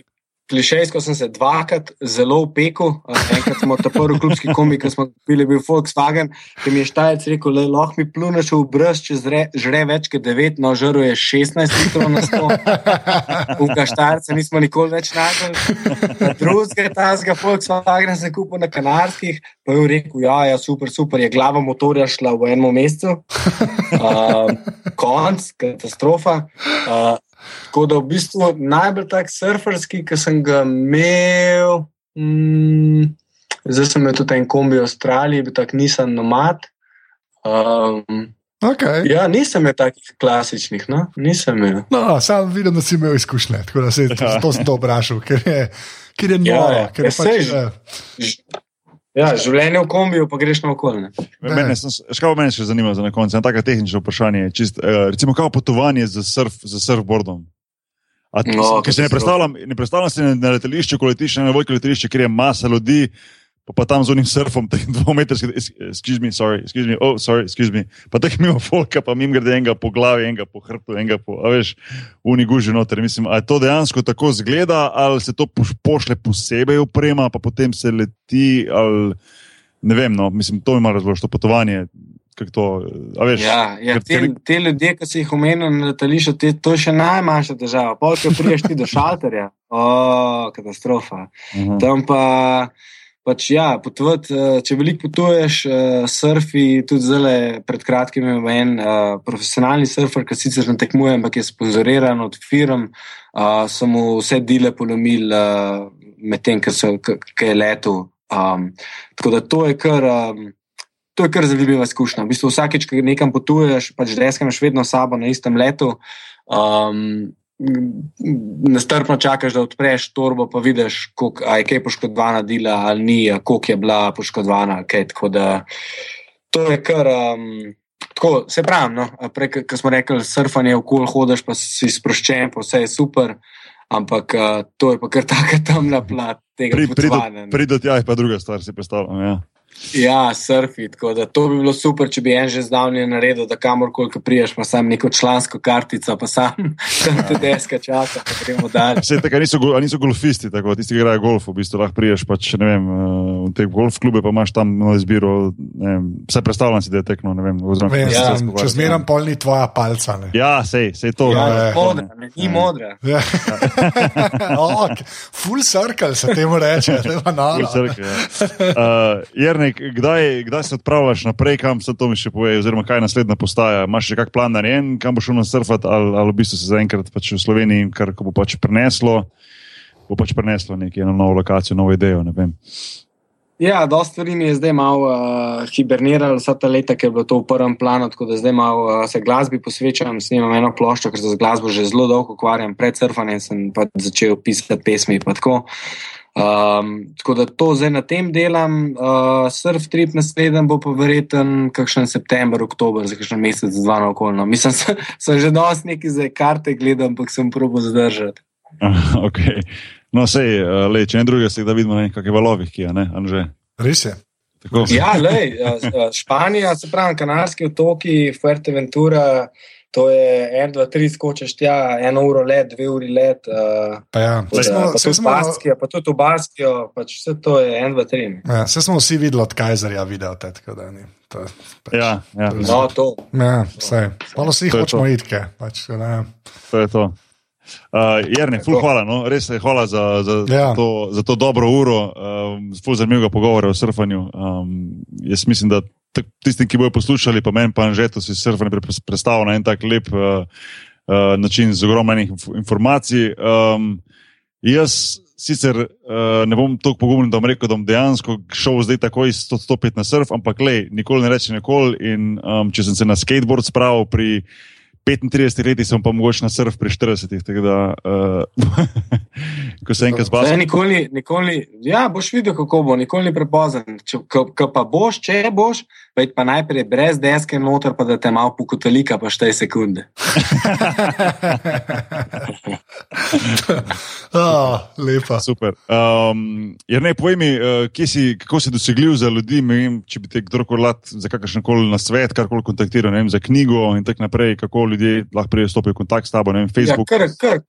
klišejsko sem se dvakrat zelo upekel. Enkrat smo ta prvi klubski kombi, ki smo bili, bil Volkswagen, ki mi je štajec rekel, le lahko mi pluneš v brez, če zre, žre več kot 9, no žrlo je 16 litrov na 100. Unka štajca nismo nikoli več našli. Drugega tazga Volkswagen se kupil na Kanarskih, pa je rekel, ja, ja, super, super, je glava motorja šla v enem mesecu. Uh, konc, katastrofa. Uh, Tako da v bistvu najbolj tak surferski, ki sem ga imel, mm, zdaj sem imel tudi en kombi v Avstraliji, bil tak nisem nomad. Um, Okay. ja, nisem imel takih klasičnih, no? nisem imel. No, sam vidim, da si imel izkušnje, tako da se to, to sem to vprašal, ker je, ker je Ja, noro. ja. ker je Ja, pač, sej Ž- Ja, življenje v kombiju, pa greš na okolje. Ne. Mene, sem, škaj mene še zanima za na koncu, eno tako tehnično vprašanje. Čist, uh, recimo, kako potovanje z, surf, z surfboardom? A, No, ker se ne predstavljam, ne predstavljam se na letališču, ko letiš na veliko letališče, kjer je masa ljudi, pa, tam z unim surfom, teh dvometrskih, excuse me, sorry, excuse me, oh, sorry, excuse me, pa teh mimo folka, pa mim grede enega po glavi, enega po hrbtu, enega po, a veš, uni guži noter. Mislim, a to dejansko tako zgleda, ali se to poš- pošle posebej uprema, pa potem se leti, ali ne vem, no, mislim, to mi malo razloži, to potovanje. To, veš, Ja, ja, te, te ljudje, ki si jih omenil na letališču, te, to je še najmanjša težava. Polk, ko priješ ti do šalterja, o, katastrofa. Aha. Tam pa, pač ja, potovati, eh, če veliko potuješ, eh, surfi, tudi zelo pred kratkim imel en uh, profesionalni surfer, ki sicer ne tekmuje, ampak je sponzoriran od firm, mu vse medtem, ko so- ko- ko je letel. Um, tako da to je kar. Um, To je kar zanimiva izkušnja. V bistvu vsakeč, ko nekam potuješ, pač deska imaš vedno sabo na istem letu. Um, Nestrpno čakaš, da odpreš torbo, pa vidiš, a je kaj poškodovana dela ali ni, koliko je bila poškodovana. Kaj, tako da to je kar. Um, tako, se pravi, no, prej, ko smo rekli, surfanje v kol hodiš, pa si sproščen, pa vse je super, ampak uh, to je pa kar taka temna plat tega Pri, prido, potovanja. no. prido tja je pa druga stvar, si predstavljam. Ja. Ja, surfi. Tako da to bi bilo super, če bi en že zdavnje naredil, da kamorkoli ko priješ, pa sam neko člansko kartico, pa sam tam te deska čaka, pa gremo dalje. Vse tako niso, niso golfisti, tako tisti, ki igrajo golf, v bistvu lahko priješ pač, ne vem, eh, v te golf klube, pa imaš tam no izbiro, ne vem, vse predstavljam si, da je tekno, ne vem, oziroma Vem, Ja. Če zmeram polni tvoja palca. Ne. Ja, sej, sej to. Ja, Ja, ja, ja. modra, ne, ni modra. Ja. oh, full circle se temu reče, to je pa noro. Crkve, ja. uh, Jernek, kdaj, kdaj se odpravljaš naprej, kam se to mi še poje, oziroma kaj je naslednja postaja? Imaš še kak plan narejen, kam boš šel na surfat, ali, ali v bistvu se zaenkrat pač v Sloveniji, kar bo pač preneslo, bo pač preneslo neki eno novo lokacijo, novo idejo. Ja, dosta stvari mi je zdaj malo uh, hiberniralo, vsa ta leta, ki je bilo to v prvem planu, tako da zdaj malo uh, se glasbi posvečam, snimam eno ploščo, ker se z glasbo že zelo dolgo ukvarjam. Pred surfanjem sem pa začel pisati pesmi. pa tako. Um, tako da to zdaj na tem delam, uh, surf trip naslednji bo pa verjeten kakšen september, oktober, za kakšen mesec, dva na okolno. Mislim, sem, sem že dosti neki za karte gledal, ampak sem probo zdržati. okay. No, sej, uh, le, če ne drugega, se da vidimo na nekakšnih valovih, ki je, ne, Anže. Res je. Tako. Ja, lej, a, a, Španija, se pravi, Kanarski otoki, Fuerteventura, to je en, dva, tri skočiš tja, eno uro let, dve uri let. Uh, Pa ja, pa, saj smo, pa, smo, Baskijo, pa tudi v Baskijo, pač vse to je en, dva, tri. ja, saj smo vsi videli od Kajzerja video. te, tako da ni, to, pač, Ja, ja, No, to. ja, vse. Malo vsi To hočemo to. kaj, pač, ne. to je to. Uh, Jerne, ful hvala, no? res je hvala za, za, Ja. ja. to, za to dobro uro, um, ful zanimivega pogovora o surfanju. Um, jaz mislim, da tistim, ki bojo poslušali, pa meni pa že to si surfanje pre- predstavlja na en tak lep uh, uh, način z ogromno enih inf- informacij. Um, jaz sicer uh, ne bom tako pogumen, da bom rekel, da bom dejansko šel zdaj takoj stopiti na surf, ampak le, nikoli ne rečem nikoli. In um, če sem se na skateboard spravil pri 35 letih, sem pa mogoče na surf pri 40. Tako da, uh, ko se enkrat zbasam. nikoli, nikoli, ja, boš videl, kako bo, nikoli ni prepozen. Če, ko, ko pa boš, če boš, veď pa najprej brez deske noter, pa da te malo pokotalika, pa štej sekunde. oh, lepa. Super. Um, Jer ne, povej mi, uh, si, kako si dosegljiv za ljudi, ne vem, če bi te kdorkoli za kakršen koli nasvet, karkoli kontaktiral, ne vem, za knjigo in tako naprej, kako ljudje lahko pridejo stopijo v kontakt s tabo, ne vem, Ja, Facebook. kar, kar,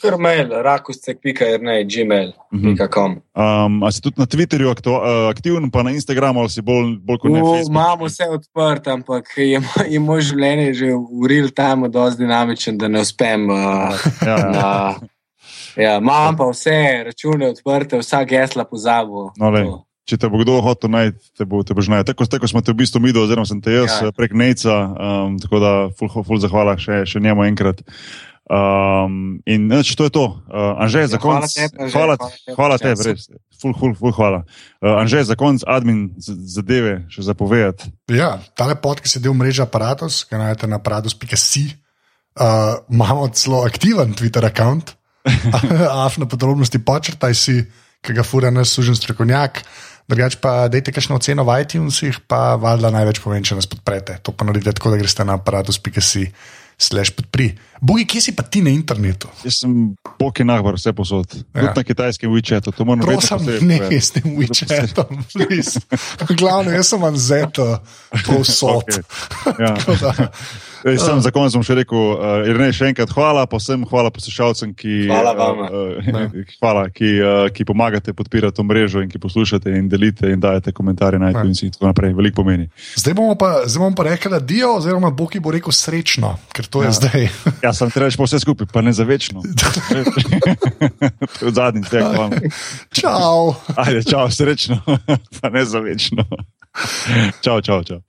Kar mail, rakustek.jrnej, gmail.com. Um, a si tudi na Twitterju aktu, uh, aktiven, pa na Instagramu ali si bolj, bolj kot ne? Imamo vse odprto, ampak je, je moj življenje že v real time dosti dinamičen, da ne uspem. Uh, Ja, ja. na, ja, imam pa vse račune odprte, vsa gesla pozabo. No. Če te bo kdo hotel najti, te bo, te bo že najti. Tako, tako smo te v bistvu mi, oziroma sem te jaz Ja. ja. prek Neca, um, tako da ful, ful zahvala še, še njemu enkrat. Um, in nič, to je to. Uh, Anže, za Ja, hvala konc. tebi, Anže, hvala, hvala tebi, hvala tebi, res. Ful, ful, ful, hvala. Uh, Anže, za konc admin zadeve še zapovedati. Ja, tale podcast je del mreže Apparatus, ki najdete na aparatus.com. Uh, imamo celo aktiven Twitter račun, afna podrobnosti počrtaj si, ki ga fura naš sužen strokovnjak. Drugač pa dajte kakšno oceno v iTunesih, pa valjda največ povem, če nas podprete. To pa naredite tako, da greste na aparatus.com. Slash podpri. Bogi, kje si pa ti na internetu? Jaz sem poki nahvar, vse posod. Ja. Tudi na kitajskem WeChatu, to moram vedno Prosim, posebej ne povedati. s tem WeChatom, please. Glavno, jaz sem anzeto, povsod. Okay. Ja. Tako da- Ej, Sam za konec bom še rekel, uh, Irene, še enkrat hvala, pa vsem hvala poslušalcem, ki, Hvala vama. uh, hvala, ki, uh, ki pomagate podpirati to mrežo in ki poslušate in delite in dajete komentarje na iTunes in tako naprej. Veliko pomeni. Zdaj bomo pa, zdaj bomo pa rekli adijo, oziroma Boki bo rekel srečno, ker to je ja. zdaj. Ja, sem reči pa vse skupaj, pa ne za večno. to je zadnji tek. hvala. Čau! Ajde, čau, srečno, pa ne za večno. čau, čau, čau.